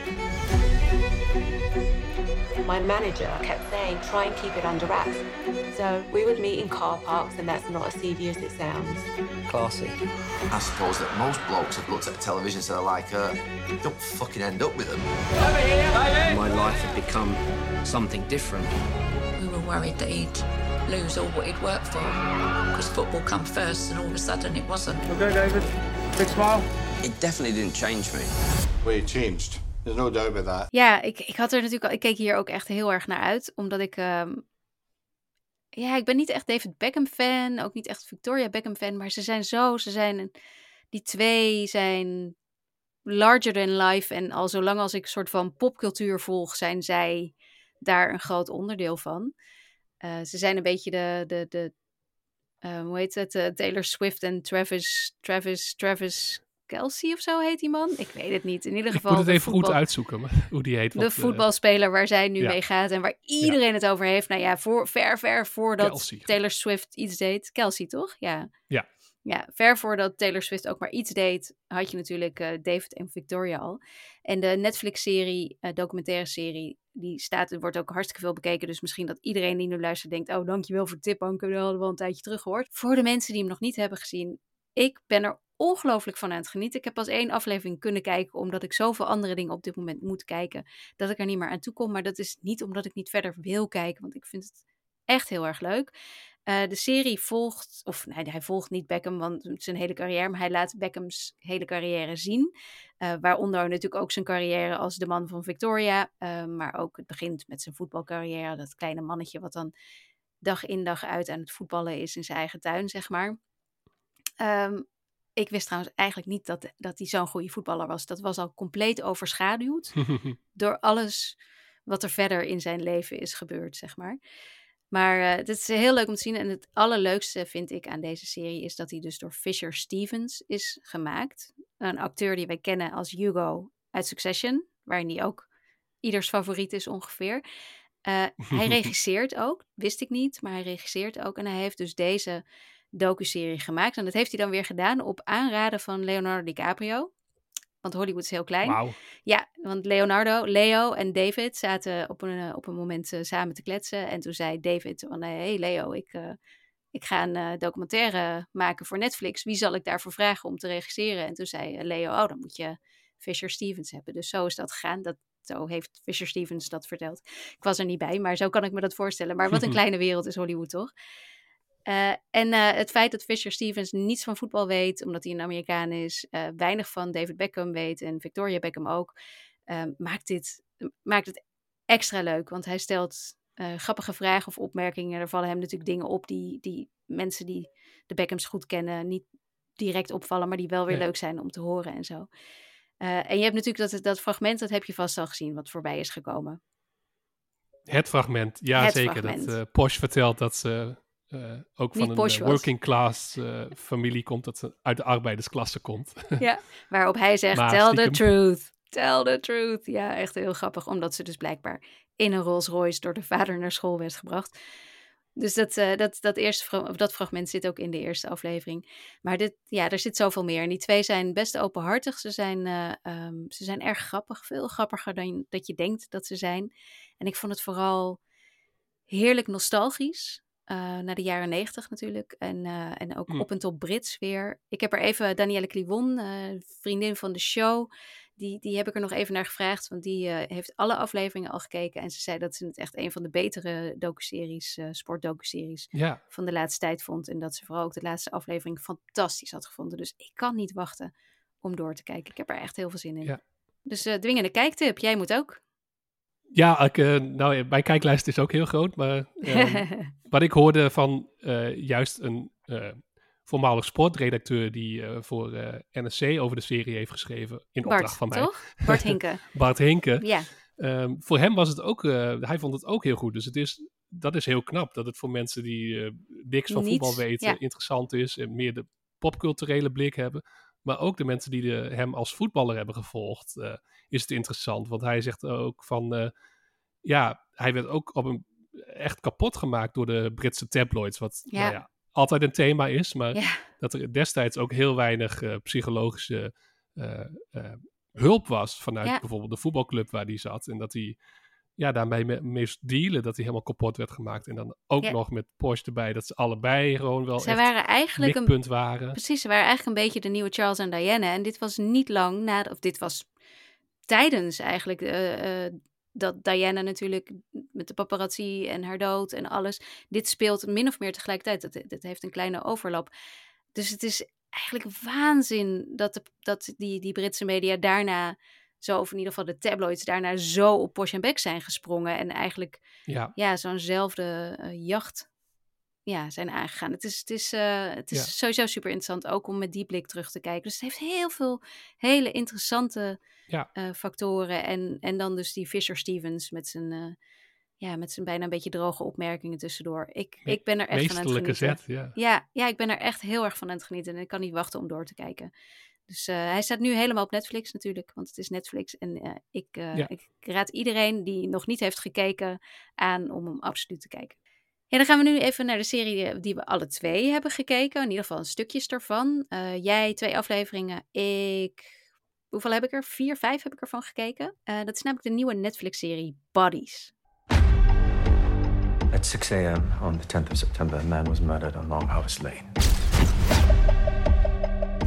My manager kept saying, try and keep it under wraps. So we would meet in car parks, and that's not as seedy as it sounds. Classy. I suppose that most blokes have looked at the television and said, like, uh, don't fucking end up with them. Over here, baby! my life had become something different. We were worried that he'd lose all what he'd worked for because football come first, and all of a sudden it wasn't. Okay, David. Big smile. It definitely didn't change me. Well, it changed. There's no doubt about that. Ja, ik, ik had er natuurlijk al, ik keek hier ook echt heel erg naar uit, omdat ik, ehm, ja, ik ben niet echt David Beckham fan, ook niet echt Victoria Beckham fan, maar ze zijn zo, ze zijn, die twee zijn larger than life en al zolang als ik soort van popcultuur volg, zijn zij daar een groot onderdeel van. Eh, ze zijn een beetje de, de, de eh, hoe heet het, eh, Taylor Swift en Travis, Travis, Travis Kelsey of zo heet die man? Ik weet het niet. In ieder Ik geval. moet het de even goed uitzoeken, maar hoe die heet. de want, eh, voetbalspeler waar zij nu ja. mee gaat en waar iedereen het over heeft. Nou ja, voor, ver, ver voordat Kelsey. Taylor Swift iets deed. Kelsey, toch? Ja. Ja. Ja, ver voordat Taylor Swift ook maar iets deed, had je natuurlijk eh, David en Victoria al. En de Netflix-serie, eh, documentaire serie, die staat, wordt ook hartstikke veel bekeken. Dus misschien dat iedereen die nu luistert denkt, oh dankjewel voor de tip, Anke, dat hadden we al een tijdje terug gehoord. Voor de mensen die hem nog niet hebben gezien, ik ben er ongelooflijk van aan het genieten. Ik heb pas één aflevering kunnen kijken, omdat ik zoveel andere dingen op dit moment moet kijken, dat ik er niet meer aan toe kom. Maar dat is niet omdat ik niet verder wil kijken, want ik vind het echt heel erg leuk. Eh, de serie volgt, of nee, hij volgt niet Beckham, want zijn hele carrière, maar hij laat Beckhams hele carrière zien. Eh, waaronder natuurlijk ook zijn carrière als de man van Victoria, eh, maar ook het begint met zijn voetbalcarrière, dat kleine mannetje wat dan dag in dag uit aan het voetballen is in zijn eigen tuin, zeg maar. Ehm, ik wist trouwens eigenlijk niet dat, dat hij zo'n goede voetballer was. Dat was al compleet overschaduwd door alles wat er verder in zijn leven is gebeurd, zeg maar. Maar eh, het is heel leuk om te zien. En het allerleukste vind ik aan deze serie is dat hij dus door Fisher Stevens is gemaakt. Een acteur die wij kennen als Hugo uit Succession, waarin hij ook ieders favoriet is ongeveer. Eh, hij regisseert ook, wist ik niet, maar hij regisseert ook. En hij heeft dus deze docuserie gemaakt. En dat heeft hij dan weer gedaan op aanraden van Leonardo DiCaprio. Want Hollywood is heel klein. Wauw. Ja, want Leonardo, Leo en David zaten op een, eh, op een moment eh, samen te kletsen. En toen zei David van, hé hey Leo, ik, eh, ik ga een eh, documentaire maken voor Netflix. Wie zal ik daarvoor vragen om te regisseren? En toen zei eh, Leo, oh, dan moet je Fisher Stevens hebben. Dus zo is dat gegaan. Dat, zo heeft Fisher Stevens dat verteld. Ik was er niet bij, maar zo kan ik me dat voorstellen. Maar wat een kleine wereld is Hollywood, toch? Uh, en uh, het feit dat Fisher Stevens niets van voetbal weet, omdat hij een Amerikaan is, uh, weinig van David Beckham weet en Victoria Beckham ook, maakt, dit, maakt het extra leuk. Want hij stelt grappige vragen of opmerkingen. Er vallen hem natuurlijk dingen op die, die mensen die de Beckhams goed kennen niet direct opvallen, maar die wel weer leuk zijn om te horen en zo. En je hebt natuurlijk dat, dat fragment, dat heb je vast al gezien, wat voorbij is gekomen. Het fragment, ja Het zeker. fragment. Dat Posh vertelt dat ze uh, ook Niet van een was. working class uh, familie komt, dat ze uit de arbeidersklasse komt. Ja, waarop hij zegt, Maar tell the truth, tell the truth. Ja, echt heel grappig, omdat ze dus blijkbaar in een Rolls Royce door de vader naar school werd gebracht. Dus dat, eh, dat, dat, eerste, of dat fragment zit ook in de eerste aflevering. Maar dit, ja, er zit zoveel meer. En die twee zijn best openhartig. Ze zijn, eh, ehm, ze zijn erg grappig. Veel grappiger dan dat je denkt dat ze zijn. En ik vond het vooral heerlijk nostalgisch. Eh, naar de jaren negentig natuurlijk. En, eh, en ook Hmm. op en top Brits weer. Ik heb er even Danielle Kliwon, eh, vriendin van de show. Die, die heb ik er nog even naar gevraagd. Want die heeft alle afleveringen al gekeken. En ze zei dat ze het echt een van de betere docuseries, sportdocuseries ja, van de laatste tijd vond. En dat ze vooral ook de laatste aflevering fantastisch had gevonden. Dus ik kan niet wachten om door te kijken. Ik heb er echt heel veel zin in. Ja. Dus uh, dwingende kijktip. Jij moet ook. Ja, ik, uh, nou, mijn kijklijst is ook heel groot. Maar uh, wat ik hoorde van juist een voormalig sportredacteur die voor NSC over de serie heeft geschreven. In Bart, opdracht van mij. toch? Bart Hinke. Bart Hinke. Ja. Um, voor hem was het ook, hij vond het ook heel goed. Dus het is, dat is heel knap. Dat het voor mensen die niks van Niets, voetbal weten ja. interessant is. En meer de popculturele blik hebben. Maar ook de mensen die de, hem als voetballer hebben gevolgd, is het interessant. Want hij zegt ook van, uh, ja, hij werd ook op een, echt kapot gemaakt door de Britse tabloids. Wat Ja. Nou ja, altijd een thema is, maar Ja. dat er destijds ook heel weinig uh, psychologische hulp was vanuit bijvoorbeeld de voetbalclub waar hij zat. En dat hij ja, daarmee me- moest dealen dat hij helemaal kapot werd gemaakt. En dan ook Ja. nog met Porsche erbij, dat ze allebei gewoon wel Zij echt waren eigenlijk een, mikpunt waren. Precies, ze waren eigenlijk een beetje de nieuwe Charles en Diana. En dit was niet lang na, of dit was tijdens eigenlijk eh, eh, dat Diana natuurlijk met de paparazzi en haar dood en alles. Dit speelt min of meer tegelijkertijd. Dat, dat heeft een kleine overlap. Dus het is eigenlijk waanzin dat, de, dat die, die Britse media daarna zo, of in ieder geval de tabloids, daarna zo op Porsche en Beck zijn gesprongen. En eigenlijk Ja. ja, zo'nzelfde eh, jacht ja, zijn aangegaan. Het is, het is, eh, het is Ja. sowieso super interessant, ook om met die blik terug te kijken. Dus het heeft heel veel hele interessante Ja. eh, factoren. En, en dan dus die Fisher Stevens met zijn, eh, ja, met zijn bijna een beetje droge opmerkingen tussendoor. Ik, ik ben er echt van aan het meesterlijke genieten. zet, ja. Ja, ja, ik ben er echt heel erg van aan het genieten. En ik kan niet wachten om door te kijken. Dus hij staat nu helemaal op Netflix natuurlijk, want het is Netflix. En ik, ik raad iedereen die nog niet heeft gekeken aan om hem absoluut te kijken. Ja, dan gaan we nu even naar de serie die- die we alle twee hebben gekeken. In ieder geval stukjes ervan. Eh, jij twee afleveringen, ik... Hoeveel heb ik er? Vier, vijf heb ik ervan gekeken. Eh, dat is namelijk de nieuwe Netflix-serie Bodies. At 6 a.m. on the 10th of September, a man was murdered on Long Harvest Lane.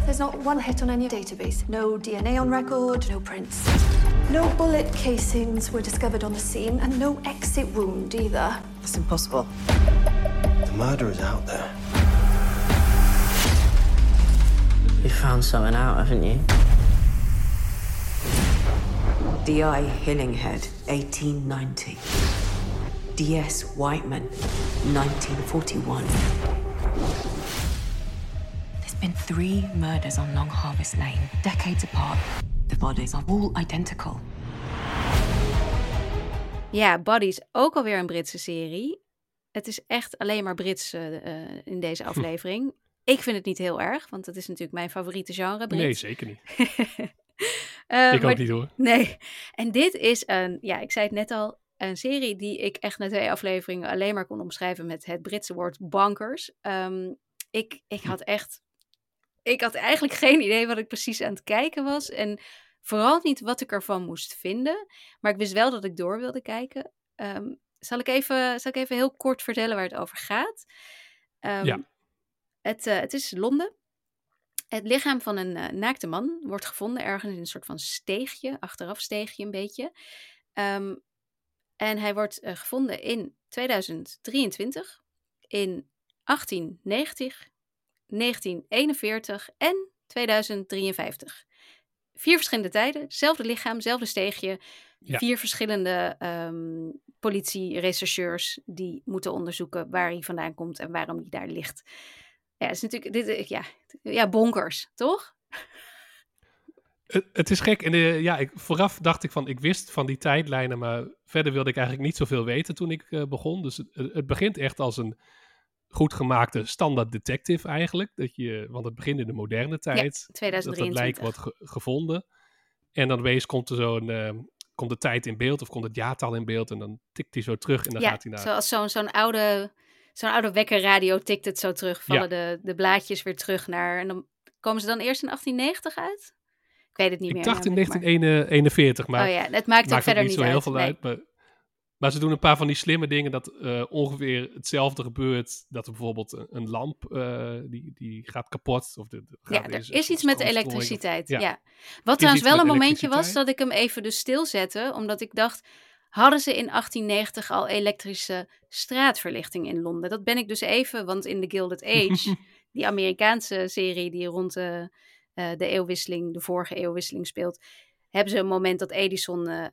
There's not one hit on any database. No DNA on record, no prints. No bullet casings were discovered on the scene, and no exit wound either. It's impossible. The murder is out there. You found something out, haven't you? D.I. Hillinghead, 1890. D.S. Whiteman, 1941. There's been three murders on Long Harvest Lane, decades apart. The bodies are all identical. Ja, Bodies, ook alweer een Britse serie. Het is echt alleen maar Brits eh, eh, in deze aflevering. Ik vind het niet heel erg, want het is natuurlijk mijn favoriete genre. Brits. Nee, zeker niet. Eh, Ik ook maar- niet, hoor. Nee. En dit is een, ja, ik zei het net al, een serie die ik echt na twee afleveringen alleen maar kon omschrijven met het Britse woord bonkers. Ehm, ik, ik had echt, ik had eigenlijk geen idee wat ik precies aan het kijken was. En vooral niet wat ik ervan moest vinden. Maar ik wist wel dat ik door wilde kijken. Ehm, zal, ik even, zal ik even heel kort vertellen waar het over gaat? Ehm, Ja. het, eh, het is Londen. Het lichaam van een eh, naakte man wordt gevonden ergens in een soort van steegje, achteraf steegje een beetje. Ehm, en hij wordt eh, gevonden in 2023, in 1890, 1941 en 2053. Vier verschillende tijden, zelfde lichaam, zelfde steegje. Ja. Vier verschillende ehm politie-rechercheurs die moeten onderzoeken waar hij vandaan komt en waarom hij daar ligt. Ja, het is natuurlijk, dit, eh, ja, ja, bonkers, toch? Het, het is gek. En eh, ja, ik, vooraf dacht ik van, ik wist van die tijdlijnen, maar verder wilde ik eigenlijk niet zoveel weten toen ik eh, begon. Dus het, het begint echt als een goed gemaakte standaard detective eigenlijk. Dat je, want het begint in de moderne tijd. Dat 2023. lijk wordt ge- gevonden. En dan opeens komt er zo'n, eh, komt de tijd in beeld of komt het jaartal in beeld en dan tikt hij zo terug en dan ja, gaat hij naar... zoals zo'n zo'n oude, zo'n oude wekkerradio tikt het zo terug. Vallen Ja. de, de blaadjes weer terug naar... En dan komen ze dan eerst in 1890 uit? Ik weet het niet Ik meer. dacht in namelijk, maar- 1941, maar Oh ja, het maakt ook verder niet niet zo heel uit, veel nee. uit. Maar, maar ze doen een paar van die slimme dingen dat eh, ongeveer hetzelfde gebeurt. Dat er bijvoorbeeld een, een lamp eh, die, die gaat kapot. Of de, de- Ja, er is iets met of- elektriciteit. ja. Ja. Wat trouwens wel een momentje was dat ik hem even dus stilzette, omdat ik dacht, hadden ze in 1890 al elektrische straatverlichting in Londen? Dat ben ik dus even, want in The Gilded Age, die Amerikaanse serie die rond de eh, de eeuwwisseling, de vorige eeuwwisseling speelt, hebben ze een moment dat Edison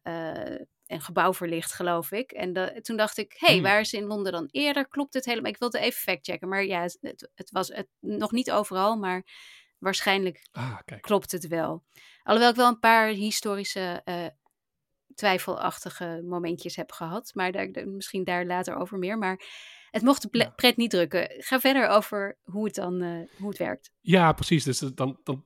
eh, een gebouw verlicht, geloof ik. En da- toen dacht ik, hé, hey, Hmm. waar is in Londen dan eerder? Klopt het helemaal? Ik wilde even factchecken, maar ja, het, het was het, nog niet overal, maar waarschijnlijk Ah, klopt het wel. Alhoewel ik wel een paar historische eh, twijfelachtige momentjes heb gehad. Maar daar, misschien daar later over meer. Maar het mocht de pret niet drukken. Ga verder over hoe het dan eh, hoe het werkt. Ja, precies. Dus dan, dan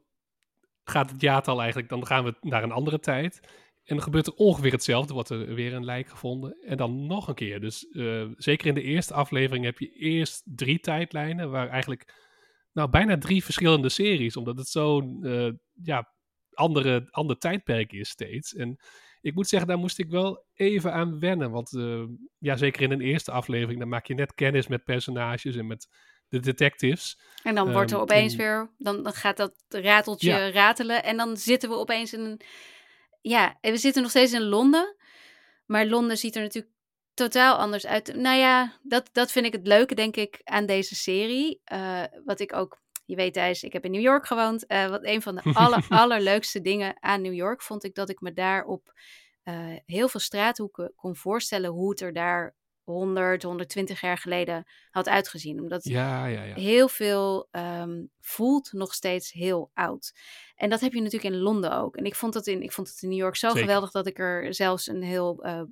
gaat het jaartal eigenlijk, dan gaan we naar een andere tijd. En dan gebeurt er ongeveer hetzelfde, wordt er weer een lijk gevonden. En dan nog een keer. Dus eh, zeker in de eerste aflevering heb je eerst drie tijdlijnen, waar eigenlijk nou bijna drie verschillende series, omdat het zo'n eh, ja, andere, ander tijdperk is steeds. En ik moet zeggen, daar moest ik wel even aan wennen. Want eh, ja, zeker in een eerste aflevering, dan maak je net kennis met personages en met de detectives. En dan wordt er Ehm, opeens en- weer, dan, dan gaat dat rateltje Ja. ratelen. En dan zitten we opeens in een. Ja, en we zitten nog steeds in Londen. Maar Londen ziet er natuurlijk totaal anders uit. Nou ja, dat, dat vind ik het leuke, denk ik, aan deze serie. Eh, wat ik ook. Je weet, Thijs, ik heb in New York gewoond. Eh, wat een van de aller, allerleukste dingen aan New York vond ik dat ik me daar op eh, heel veel straathoeken kon voorstellen hoe het er daar 100, 120 jaar geleden had uitgezien. Omdat Ja, ja, ja. heel veel ehm, voelt nog steeds heel oud. En dat heb je natuurlijk in Londen ook. En ik vond het in, ik vond het in New York zo Zeker. geweldig dat ik er zelfs een heel eh,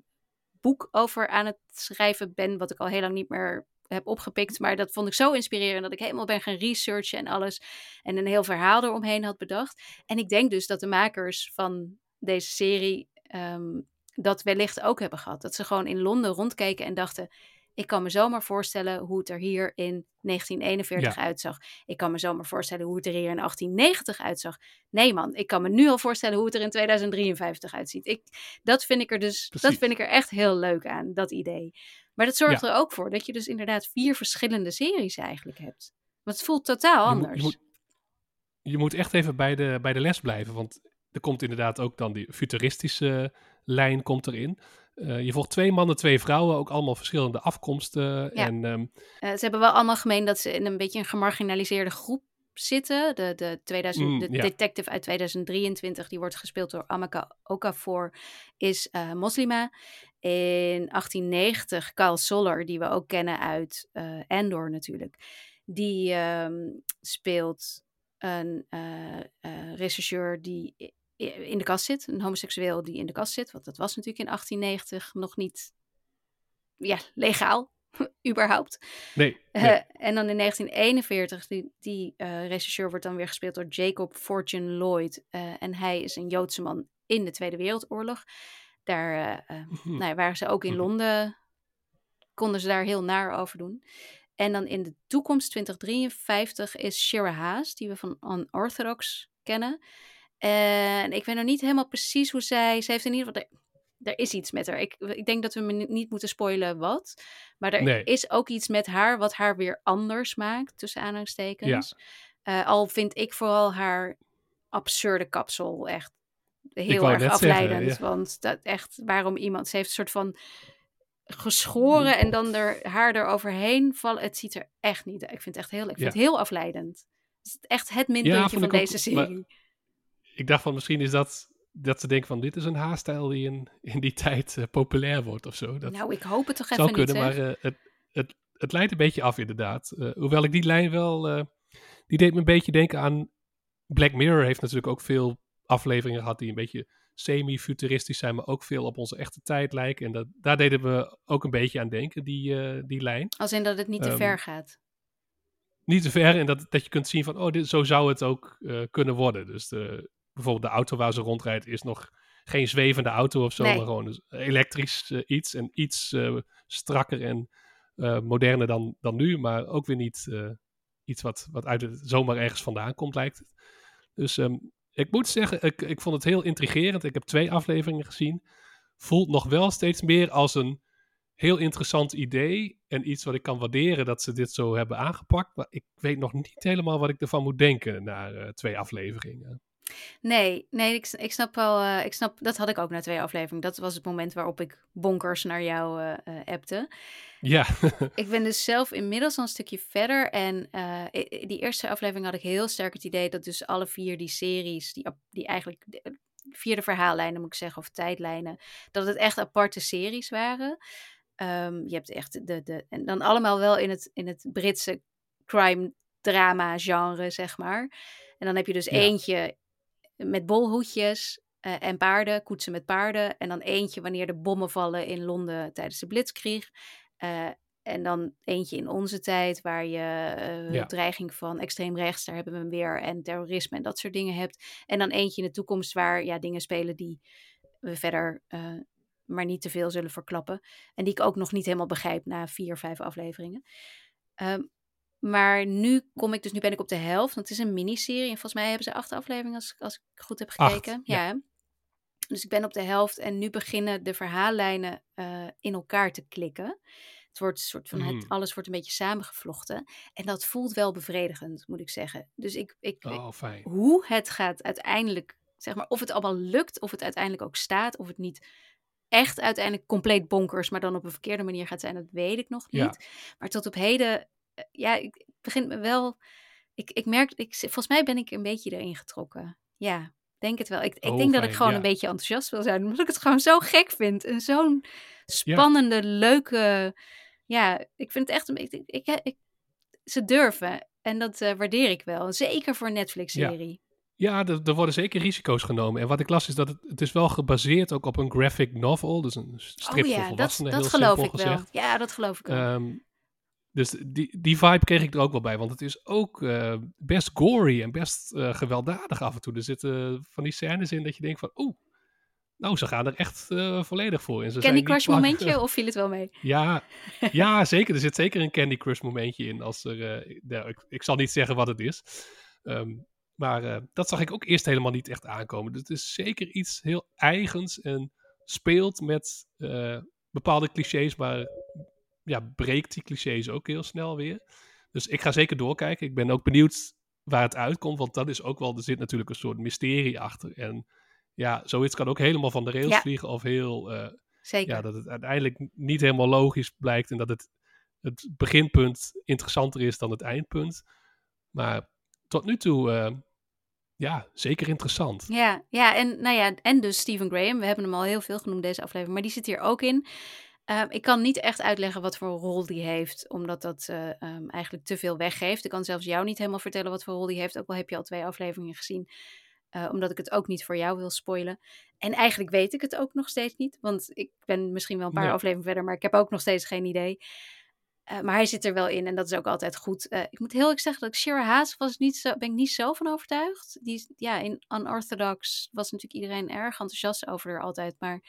boek over aan het schrijven ben, wat ik al heel lang niet meer heb opgepikt. Maar dat vond ik zo inspirerend dat ik helemaal ben gaan researchen en alles. En een heel verhaal eromheen had bedacht. En ik denk dus dat de makers van deze serie ehm, dat wellicht ook hebben gehad. Dat ze gewoon in Londen rondkeken en dachten... Ik kan me zomaar voorstellen hoe het er hier in 1941 Ja. uitzag. Ik kan me zomaar voorstellen hoe het er hier in 1890 uitzag. Nee man, ik kan me nu al voorstellen hoe het er in 2053 uitziet. Ik, dat, vind ik er dus, dat vind ik er echt heel leuk aan, dat idee. Maar dat zorgt Ja. er ook voor dat je dus inderdaad vier verschillende series eigenlijk hebt. Want het voelt totaal Je moet- anders. Je moet, je moet echt even bij de, bij de les blijven, want er komt inderdaad ook dan die futuristische lijn komt erin. Eh, je volgt twee mannen, twee vrouwen, ook allemaal verschillende afkomsten. Ja. En ehm, Eh, ze hebben wel allemaal gemeen dat ze in een beetje een gemarginaliseerde groep zitten. De, de, 2000, Mm, de ja. detective uit 2023, die wordt gespeeld door Amaka Okafor, is eh, moslima. In 1890 Carl Soller, die we ook kennen uit Endor natuurlijk. Die ehm, speelt een rechercheur die in de kast zit. Een homoseksueel die in de kast zit. Want dat was natuurlijk in 1890 nog niet ja, legaal, überhaupt. nee, Eh, nee. en dan in 1941, die, die eh regisseur wordt dan weer gespeeld door Jacob Fortune Lloyd. Eh, en hij is een Joodse man in de Tweede Wereldoorlog. Daar Mhm. nou waren ze ook in Londen, konden ze daar heel naar over doen. En dan in de toekomst, 2053, is Shira Haas, die we van Unorthodox kennen. En ik weet nog niet helemaal precies hoe zij... Ze heeft in ieder geval... Er, er is iets met haar. Ik, ik denk dat we me niet moeten spoilen wat. Maar er Nee. is ook iets met haar wat haar weer anders maakt, tussen aanhalingstekens. Eh, al vind ik vooral haar absurde kapsel echt heel erg zeggen, afleidend. ja. Want dat echt, waarom iemand... Ze heeft een soort van geschoren en dan er haar eroverheen vallen. Het ziet er echt niet. Ik vind het echt heel, ik vind Ja. het heel afleidend. Het is echt het minpuntje van ook, deze maar- serie. Ik dacht van misschien is dat dat ze denken van dit is een haarstijl die in, in die tijd eh, populair wordt of zo. Dat nou, ik hoop het toch zou even kunnen, niet, maar eh, het, het, het leidt een beetje af inderdaad. Eh, hoewel ik die lijn wel, die deed me een beetje denken aan Black Mirror heeft natuurlijk ook veel afleveringen gehad die een beetje semi-futuristisch zijn, maar ook veel op onze echte tijd lijken. En dat, daar deden we ook een beetje aan denken, die, die lijn. Als in dat het niet te Ehm, ver gaat. Niet te ver en dat, dat je kunt zien van, oh, dit, zo zou het ook kunnen worden. Dus de, bijvoorbeeld de auto waar ze rondrijdt is nog geen zwevende auto of zo, Nee. maar gewoon dus elektrisch eh, iets en iets eh, strakker en eh, moderner dan, dan nu, maar ook weer niet iets wat, wat uit het zomaar ergens vandaan komt, lijkt het. Dus ehm, ik moet zeggen, ik, ik vond het heel intrigerend. Ik heb twee afleveringen gezien. Voelt nog wel steeds meer als een heel interessant idee en iets wat ik kan waarderen dat ze dit zo hebben aangepakt. Maar ik weet nog niet helemaal wat ik ervan moet denken na twee afleveringen. Nee, nee, ik, ik snap wel. eh, ik snap, dat had ik ook na twee afleveringen. Dat was het moment waarop ik bonkers naar jou eh, appte. Ja, Ik ben dus zelf inmiddels al een stukje verder. En die eerste aflevering had ik heel sterk het idee dat dus alle vier die series, die, die eigenlijk de- vierde verhaallijnen moet ik zeggen, of tijdlijnen, dat het echt aparte series waren. Ehm, je hebt echt de, de, en dan allemaal wel in het, in het Britse crime drama genre, zeg maar. En dan heb je dus Ja. eentje met bolhoedjes eh, en paarden, koetsen met paarden. En dan eentje wanneer de bommen vallen in Londen tijdens de Blitzkrieg. Eh, en dan eentje in onze tijd, waar je eh, Ja. dreiging van extreem rechts, daar hebben we hem weer, en terrorisme en dat soort dingen hebt. En dan eentje in de toekomst waar ja, dingen spelen die we verder maar niet te veel zullen verklappen. En die ik ook nog niet helemaal begrijp na vier, vijf afleveringen. Ehm, maar nu kom ik dus, nu ben ik op de helft, want het is een miniserie. En volgens mij hebben ze acht afleveringen, als, als ik goed heb Acht, gekeken. ja. ja. Dus ik ben op de helft en nu beginnen de verhaallijnen eh, in elkaar te klikken. Het wordt een soort van, Mm. het, alles wordt een beetje samengevlochten. En dat voelt wel bevredigend, moet ik zeggen. Dus ik, ik, Oh, hoe het gaat uiteindelijk, zeg maar, of het allemaal lukt, of het uiteindelijk ook staat, of het niet echt uiteindelijk compleet bonkers, maar dan op een verkeerde manier gaat zijn, dat weet ik nog niet. Ja. Maar tot op heden, ja, ik begint me wel, ik, ik merk, ik, volgens mij ben ik een beetje erin getrokken. Ja, denk het wel. Ik, ik Oh, denk dat ik gewoon ja. een beetje enthousiast wil zijn, omdat ik het gewoon zo gek vind. En zo'n spannende, leuke, ja, ik vind het echt een beetje, ik, ik, ik- ze durven. En dat eh, waardeer ik wel. Zeker voor een Netflix-serie. Ja, er, er worden zeker risico's genomen. En wat ik las is dat het, het is wel gebaseerd ook op een graphic novel. Dus een strip oh ja, dat, volwassenen, dat heel geloof ik wel. Ja, dat geloof ik wel. Ehm, dus die, die vibe kreeg ik er ook wel bij. Want het is ook eh, best gory en best eh, gewelddadig af en toe. Er zitten van die scènes in dat je denkt van... Oeh, nou, ze gaan er echt eh, volledig voor in. Ze Candy Crush momentje of viel het wel mee? Ja, ja, zeker. Er zit zeker een Candy Crush momentje in. Als er, nou, ik, ik zal niet zeggen wat het is. Ehm, maar dat zag ik ook eerst helemaal niet echt aankomen. Dus het is zeker iets heel eigens en speelt met bepaalde clichés, maar ja, breekt die clichés ook heel snel weer. Dus ik ga zeker doorkijken. Ik ben ook benieuwd waar het uitkomt, want dat is ook wel, er zit natuurlijk een soort mysterie achter. En ja, zoiets kan ook helemaal van de rails Ja. vliegen of heel... eh, Zeker. ja, dat het uiteindelijk niet helemaal logisch blijkt en dat het, het beginpunt interessanter is dan het eindpunt. Maar tot nu toe, eh, ja, zeker interessant. Ja, ja, en nou ja, en dus Stephen Graham. We hebben hem al heel veel genoemd deze aflevering, maar die zit hier ook in. Ehm, ik kan niet echt uitleggen wat voor rol die heeft, omdat dat eh, ehm, eigenlijk te veel weggeeft. Ik kan zelfs jou niet helemaal vertellen wat voor rol die heeft, ook al heb je al twee afleveringen gezien. eh, omdat ik het ook niet voor jou wil spoilen. En eigenlijk weet ik het ook nog steeds niet, want ik ben misschien wel een paar Nee. afleveringen verder, maar ik heb ook nog steeds geen idee. Eh, maar hij zit er wel in en dat is ook altijd goed. Ik moet heel erg zeggen dat ik Shira Haas was niet zo, ben ik niet zo van overtuigd. Die, ja, in Unorthodox was natuurlijk iedereen erg enthousiast over haar altijd. Maar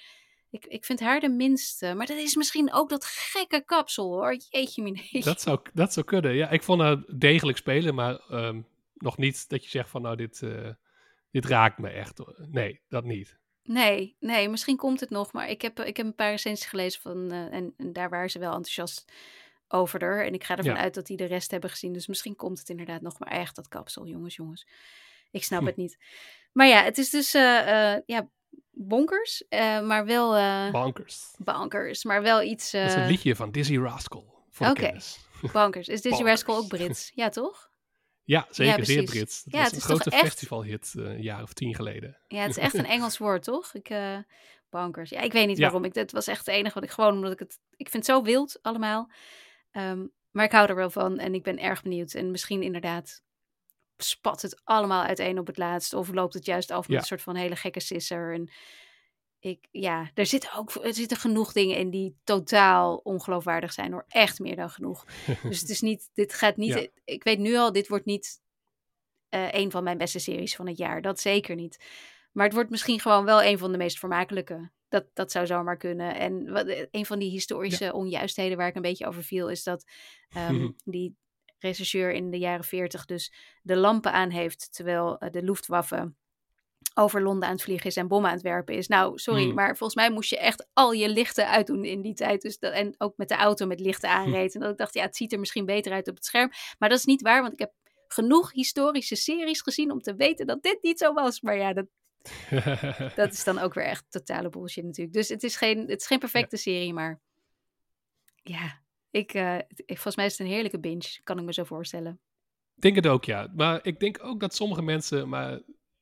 ik, ik vind haar de minste. Maar dat is misschien ook dat gekke kapsel hoor. Jeetje mine. Dat zou, dat zou kunnen. Ja, ik vond haar degelijk spelen, maar ehm, nog niet dat je zegt van nou, dit, eh, dit raakt me echt. Nee, dat niet. Nee, nee, misschien komt het nog. Maar ik heb, ik heb een paar recensies gelezen van, eh, en, en daar waren ze wel enthousiast over haar. En ik ga ervan Ja. uit dat die de rest hebben gezien. Dus misschien komt het inderdaad nog. Maar echt dat kapsel, jongens, jongens. Ik snap Hm. het niet. Maar ja, het is dus eh, ja, bonkers. eh, maar wel... eh Bankers. Bankers, maar wel iets... Dat is eh, een liedje van Dizzy Rascal. Oké, kennis. bankers. Is Dizzy. Rascal ook Brits? Ja, toch? Ja, zeker. zeer precies. Brits. Dat Ja, was het een is toch grote echt- festivalhit eh, een jaar of tien geleden. Ja, het is echt een Engels woord, toch? Ik, eh, bankers. Ja, ik weet niet Ja. waarom. Ik, het was echt het enige wat ik gewoon, omdat ik het... Ik vind het zo wild allemaal. Ehm, maar ik hou er wel van en ik ben erg benieuwd. En misschien inderdaad spat het allemaal uiteen op het laatst. Of loopt het juist af met Ja. een soort van hele gekke sisser. En ik, ja, er zitten ook er zitten genoeg dingen in die totaal ongeloofwaardig zijn. Hoor. Echt meer dan genoeg. dus het is niet, dit gaat niet, Ja. ik weet nu al, dit wordt niet eh, een van mijn beste series van het jaar. Dat zeker niet. Maar het wordt misschien gewoon wel een van de meest vermakelijke. Dat, dat zou zomaar kunnen. En wat, eh, een van die historische onjuistheden waar ik een beetje over viel, is dat ehm, die regisseur in de jaren 40 dus de lampen aan heeft, terwijl eh, de Luftwaffe over Londen aan het vliegen is en bommen aan het werpen is. Nou, sorry, Hmm. maar volgens mij moest je echt al je lichten uitdoen in die tijd. Dus dat, en ook met de auto met lichten aanreed. En dat ik dacht, ja, het ziet er misschien beter uit op het scherm. Maar dat is niet waar, want ik heb genoeg historische series gezien om te weten dat dit niet zo was. Maar ja, dat, dat is dan ook weer echt totale bullshit natuurlijk. Dus het is geen, het is geen perfecte serie, maar ja, ik, uh, ik, volgens mij is het een heerlijke binge, kan ik me zo voorstellen. Ik denk het ook, ja. Maar ik denk ook dat sommige mensen, maar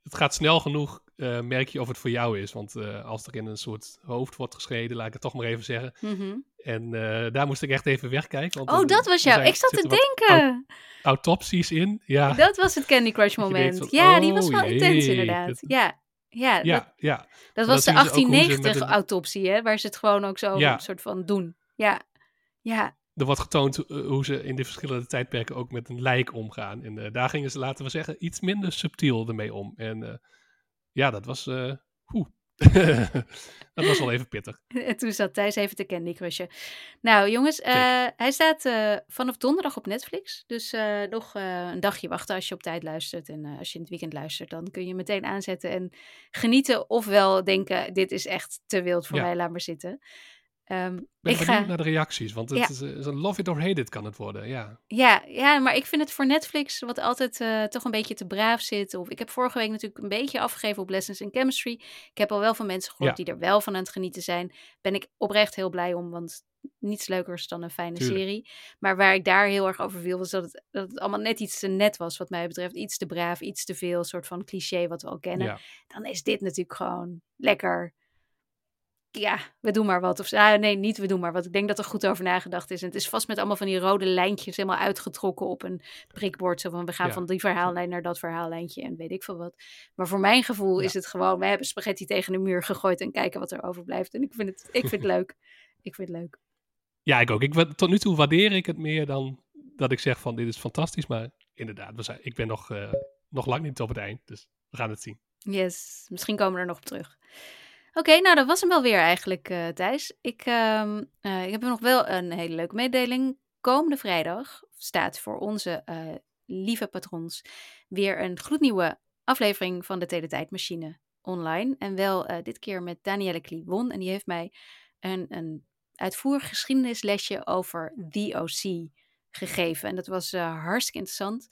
het gaat snel genoeg, uh, merk je of het voor jou is. Want uh, als er in een soort hoofd wordt geschreden, laat ik het toch maar even zeggen. Mm -hmm. En daar moest ik echt even wegkijken. Want oh, dat was jou. ik zat te denken. Autopsies in, ja. Dat was het Candy Crush moment. Van, ja, oh, die was wel jee, intens inderdaad. Dat... Ja, ja, ja, dat, ja. Dat was de 1890-autopsie, een... hè? Waar ze het gewoon ook zo ja. een soort van doen. Ja, ja. Er wordt getoond uh, hoe ze in de verschillende tijdperken ook met een lijk omgaan. En uh, daar gingen ze, laten we zeggen, iets minder subtiel ermee om. En uh, ja, dat was... Dat was wel even pittig. En toen zat Thijs even te Candy Crushen. Nou jongens, hij staat vanaf donderdag op Netflix. Dus nog een dagje wachten als je op tijd luistert. En als je in het weekend luistert, dan kun je meteen aanzetten en genieten. Ofwel denken, dit is echt te wild voor ja. mij, laat maar zitten. Um, ik ben ik benieuwd ga... naar de reacties, want het Ja. is, is een love it or hate it kan het worden, ja. Ja, ja, maar ik vind het voor Netflix, wat altijd eh, toch een beetje te braaf zit. Of ik heb vorige week natuurlijk een beetje afgegeven op Lessons in Chemistry. Ik heb al wel van mensen gehoord Ja. die er wel van aan het genieten zijn. Ben ik oprecht heel blij om, want niets leukers dan een fijne Tuurlijk. serie. Maar waar ik daar heel erg over viel, was dat het, dat het allemaal net iets te net was, wat mij betreft. Iets te braaf, iets te veel, soort van cliché wat we al kennen. Ja. Dan is dit natuurlijk gewoon lekker ja, we doen maar wat. Of ah, nee, niet we doen maar wat. Ik denk dat er goed over nagedacht is. En het is vast met allemaal van die rode lijntjes helemaal uitgetrokken op een prikbord. Zo van we gaan Ja. van die verhaallijn naar dat verhaallijntje en weet ik veel wat. Maar voor mijn gevoel is het gewoon, we hebben spaghetti tegen de muur gegooid en kijken wat er overblijft. En ik vind het, ik vind het leuk. Ik vind het leuk. Ja, ik ook. Ik, tot nu toe waardeer ik het meer dan dat ik zeg van dit is fantastisch. Maar inderdaad, we zijn, ik ben nog, eh, nog lang niet op het eind. Dus we gaan het zien. Yes, misschien komen we er nog op terug. Oké, nou dat was hem wel weer eigenlijk, eh, Thijs. Ik, eh, ik heb nog wel een hele leuke mededeling. Komende vrijdag staat voor onze eh, lieve patrons weer een gloednieuwe aflevering van de Teletijdmachine online. En wel dit keer met Danielle Kliwon. En die heeft mij een, een uitvoerig geschiedenislesje over The OC gegeven. En dat was hartstikke interessant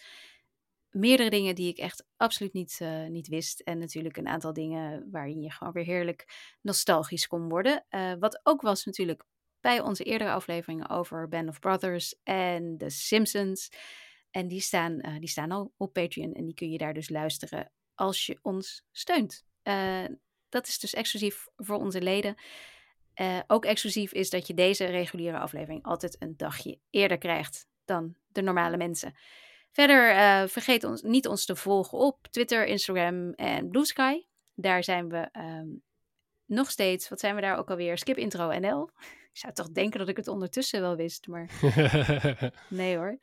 meerdere dingen die ik echt absoluut niet, eh, niet wist. En natuurlijk een aantal dingen waarin je gewoon weer heerlijk nostalgisch kon worden. Eh, wat ook was natuurlijk bij onze eerdere afleveringen over Band of Brothers en The Simpsons. En die staan, eh, die staan al op Patreon en die kun je daar dus luisteren als je ons steunt. Dat is dus exclusief voor onze leden. Ook exclusief is dat je deze reguliere aflevering altijd een dagje eerder krijgt dan de normale mensen. Verder eh, vergeet ons, niet ons te volgen op Twitter, Instagram en Blue Sky. Daar zijn we ehm, nog steeds, wat zijn we daar ook alweer? Skip Intro NL. Ik zou toch denken dat ik het ondertussen wel wist, maar nee hoor.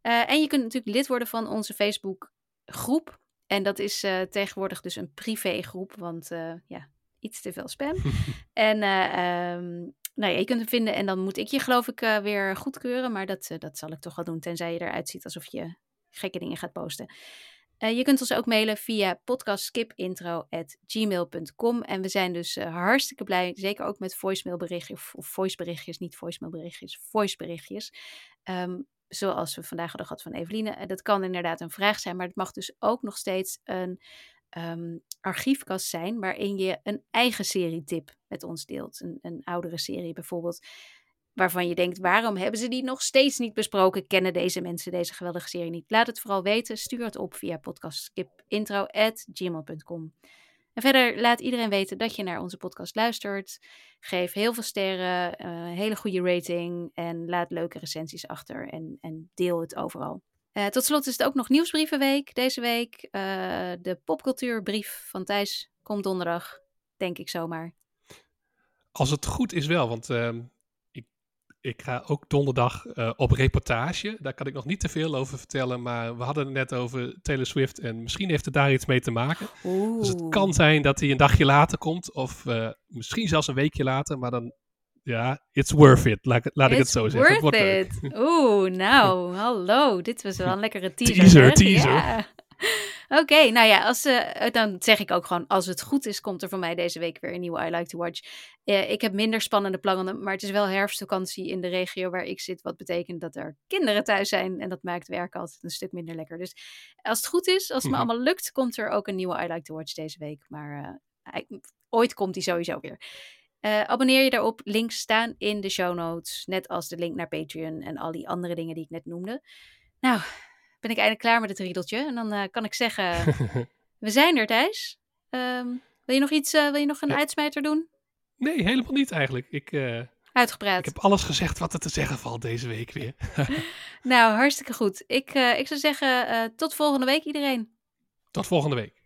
Eh, en je kunt natuurlijk lid worden van onze Facebook groep. En dat is eh, tegenwoordig dus een privégroep, want ja, iets te veel spam. en ehm, nou ja, je kunt hem vinden en dan moet ik je geloof ik weer goedkeuren. Maar dat, dat zal ik toch wel doen, tenzij je eruit ziet alsof je gekke dingen gaat posten. Eh, je kunt ons ook mailen via podcastskipintro.gmail.com. En we zijn dus eh, hartstikke blij, zeker ook met voicemailberichtjes, of, of voiceberichtjes, niet voicemailberichtjes, voiceberichtjes. Ehm, zoals we vandaag hadden gehad van Eveline. Eh, dat kan inderdaad een vraag zijn, maar het mag dus ook nog steeds een ehm, archiefkast zijn waarin je een eigen serietip met ons deelt. Een, een oudere serie bijvoorbeeld, waarvan je denkt, waarom hebben ze die nog steeds niet besproken? Kennen deze mensen deze geweldige serie niet? Laat het vooral weten. Stuur het op via podcastskipintro.gmail.com. En verder laat iedereen weten dat je naar onze podcast luistert. Geef heel veel sterren, eh, een hele goede rating en laat leuke recensies achter en, en deel het overal. Eh, tot slot is het ook nog Nieuwsbrievenweek deze week. Eh, de popcultuurbrief van Thijs komt donderdag, denk ik zomaar. Als het goed is wel, want ehm, ik, ga ook donderdag eh, op reportage. Daar kan ik nog niet te veel over vertellen, maar we hadden het net over Taylor Swift en misschien heeft het daar iets mee te maken. Dus het kan zijn dat hij een dagje later komt, of eh, misschien zelfs een weekje later, maar dan, ja, it's worth it, laat, ik- laat ik het It's zo zeggen. Het leuk. it. Oeh, nou, hallo. Dit was wel een lekkere teaser. Teaser, teaser. Ja. Oké, nou ja, als, uh, dan zeg ik ook gewoon, als het goed is, komt er voor mij deze week weer een nieuwe I Like to Watch. Uh, ik heb minder spannende plannen, maar het is wel herfstvakantie in de regio waar ik zit. Wat betekent dat er kinderen thuis zijn en dat maakt werken altijd een stuk minder lekker. Dus als het goed is, als het me allemaal lukt, komt er ook een nieuwe I Like to Watch deze week. Maar uh, ooit komt die sowieso weer. abonneer je daarop. Links staan in de show notes. Net als de link naar Patreon en al die andere dingen die ik net noemde. Nou, ben ik eindelijk klaar met het riedeltje. En dan uh, kan ik zeggen, we zijn er Thijs. Um, wil je nog iets, uh, wil je nog een ja. uitsmijter doen? Nee, helemaal niet eigenlijk. Ik, uh, Uitgepraat. Ik heb alles gezegd wat er te zeggen valt deze week weer. nou, hartstikke goed. Ik, ik zou zeggen, tot volgende week iedereen. Tot volgende week.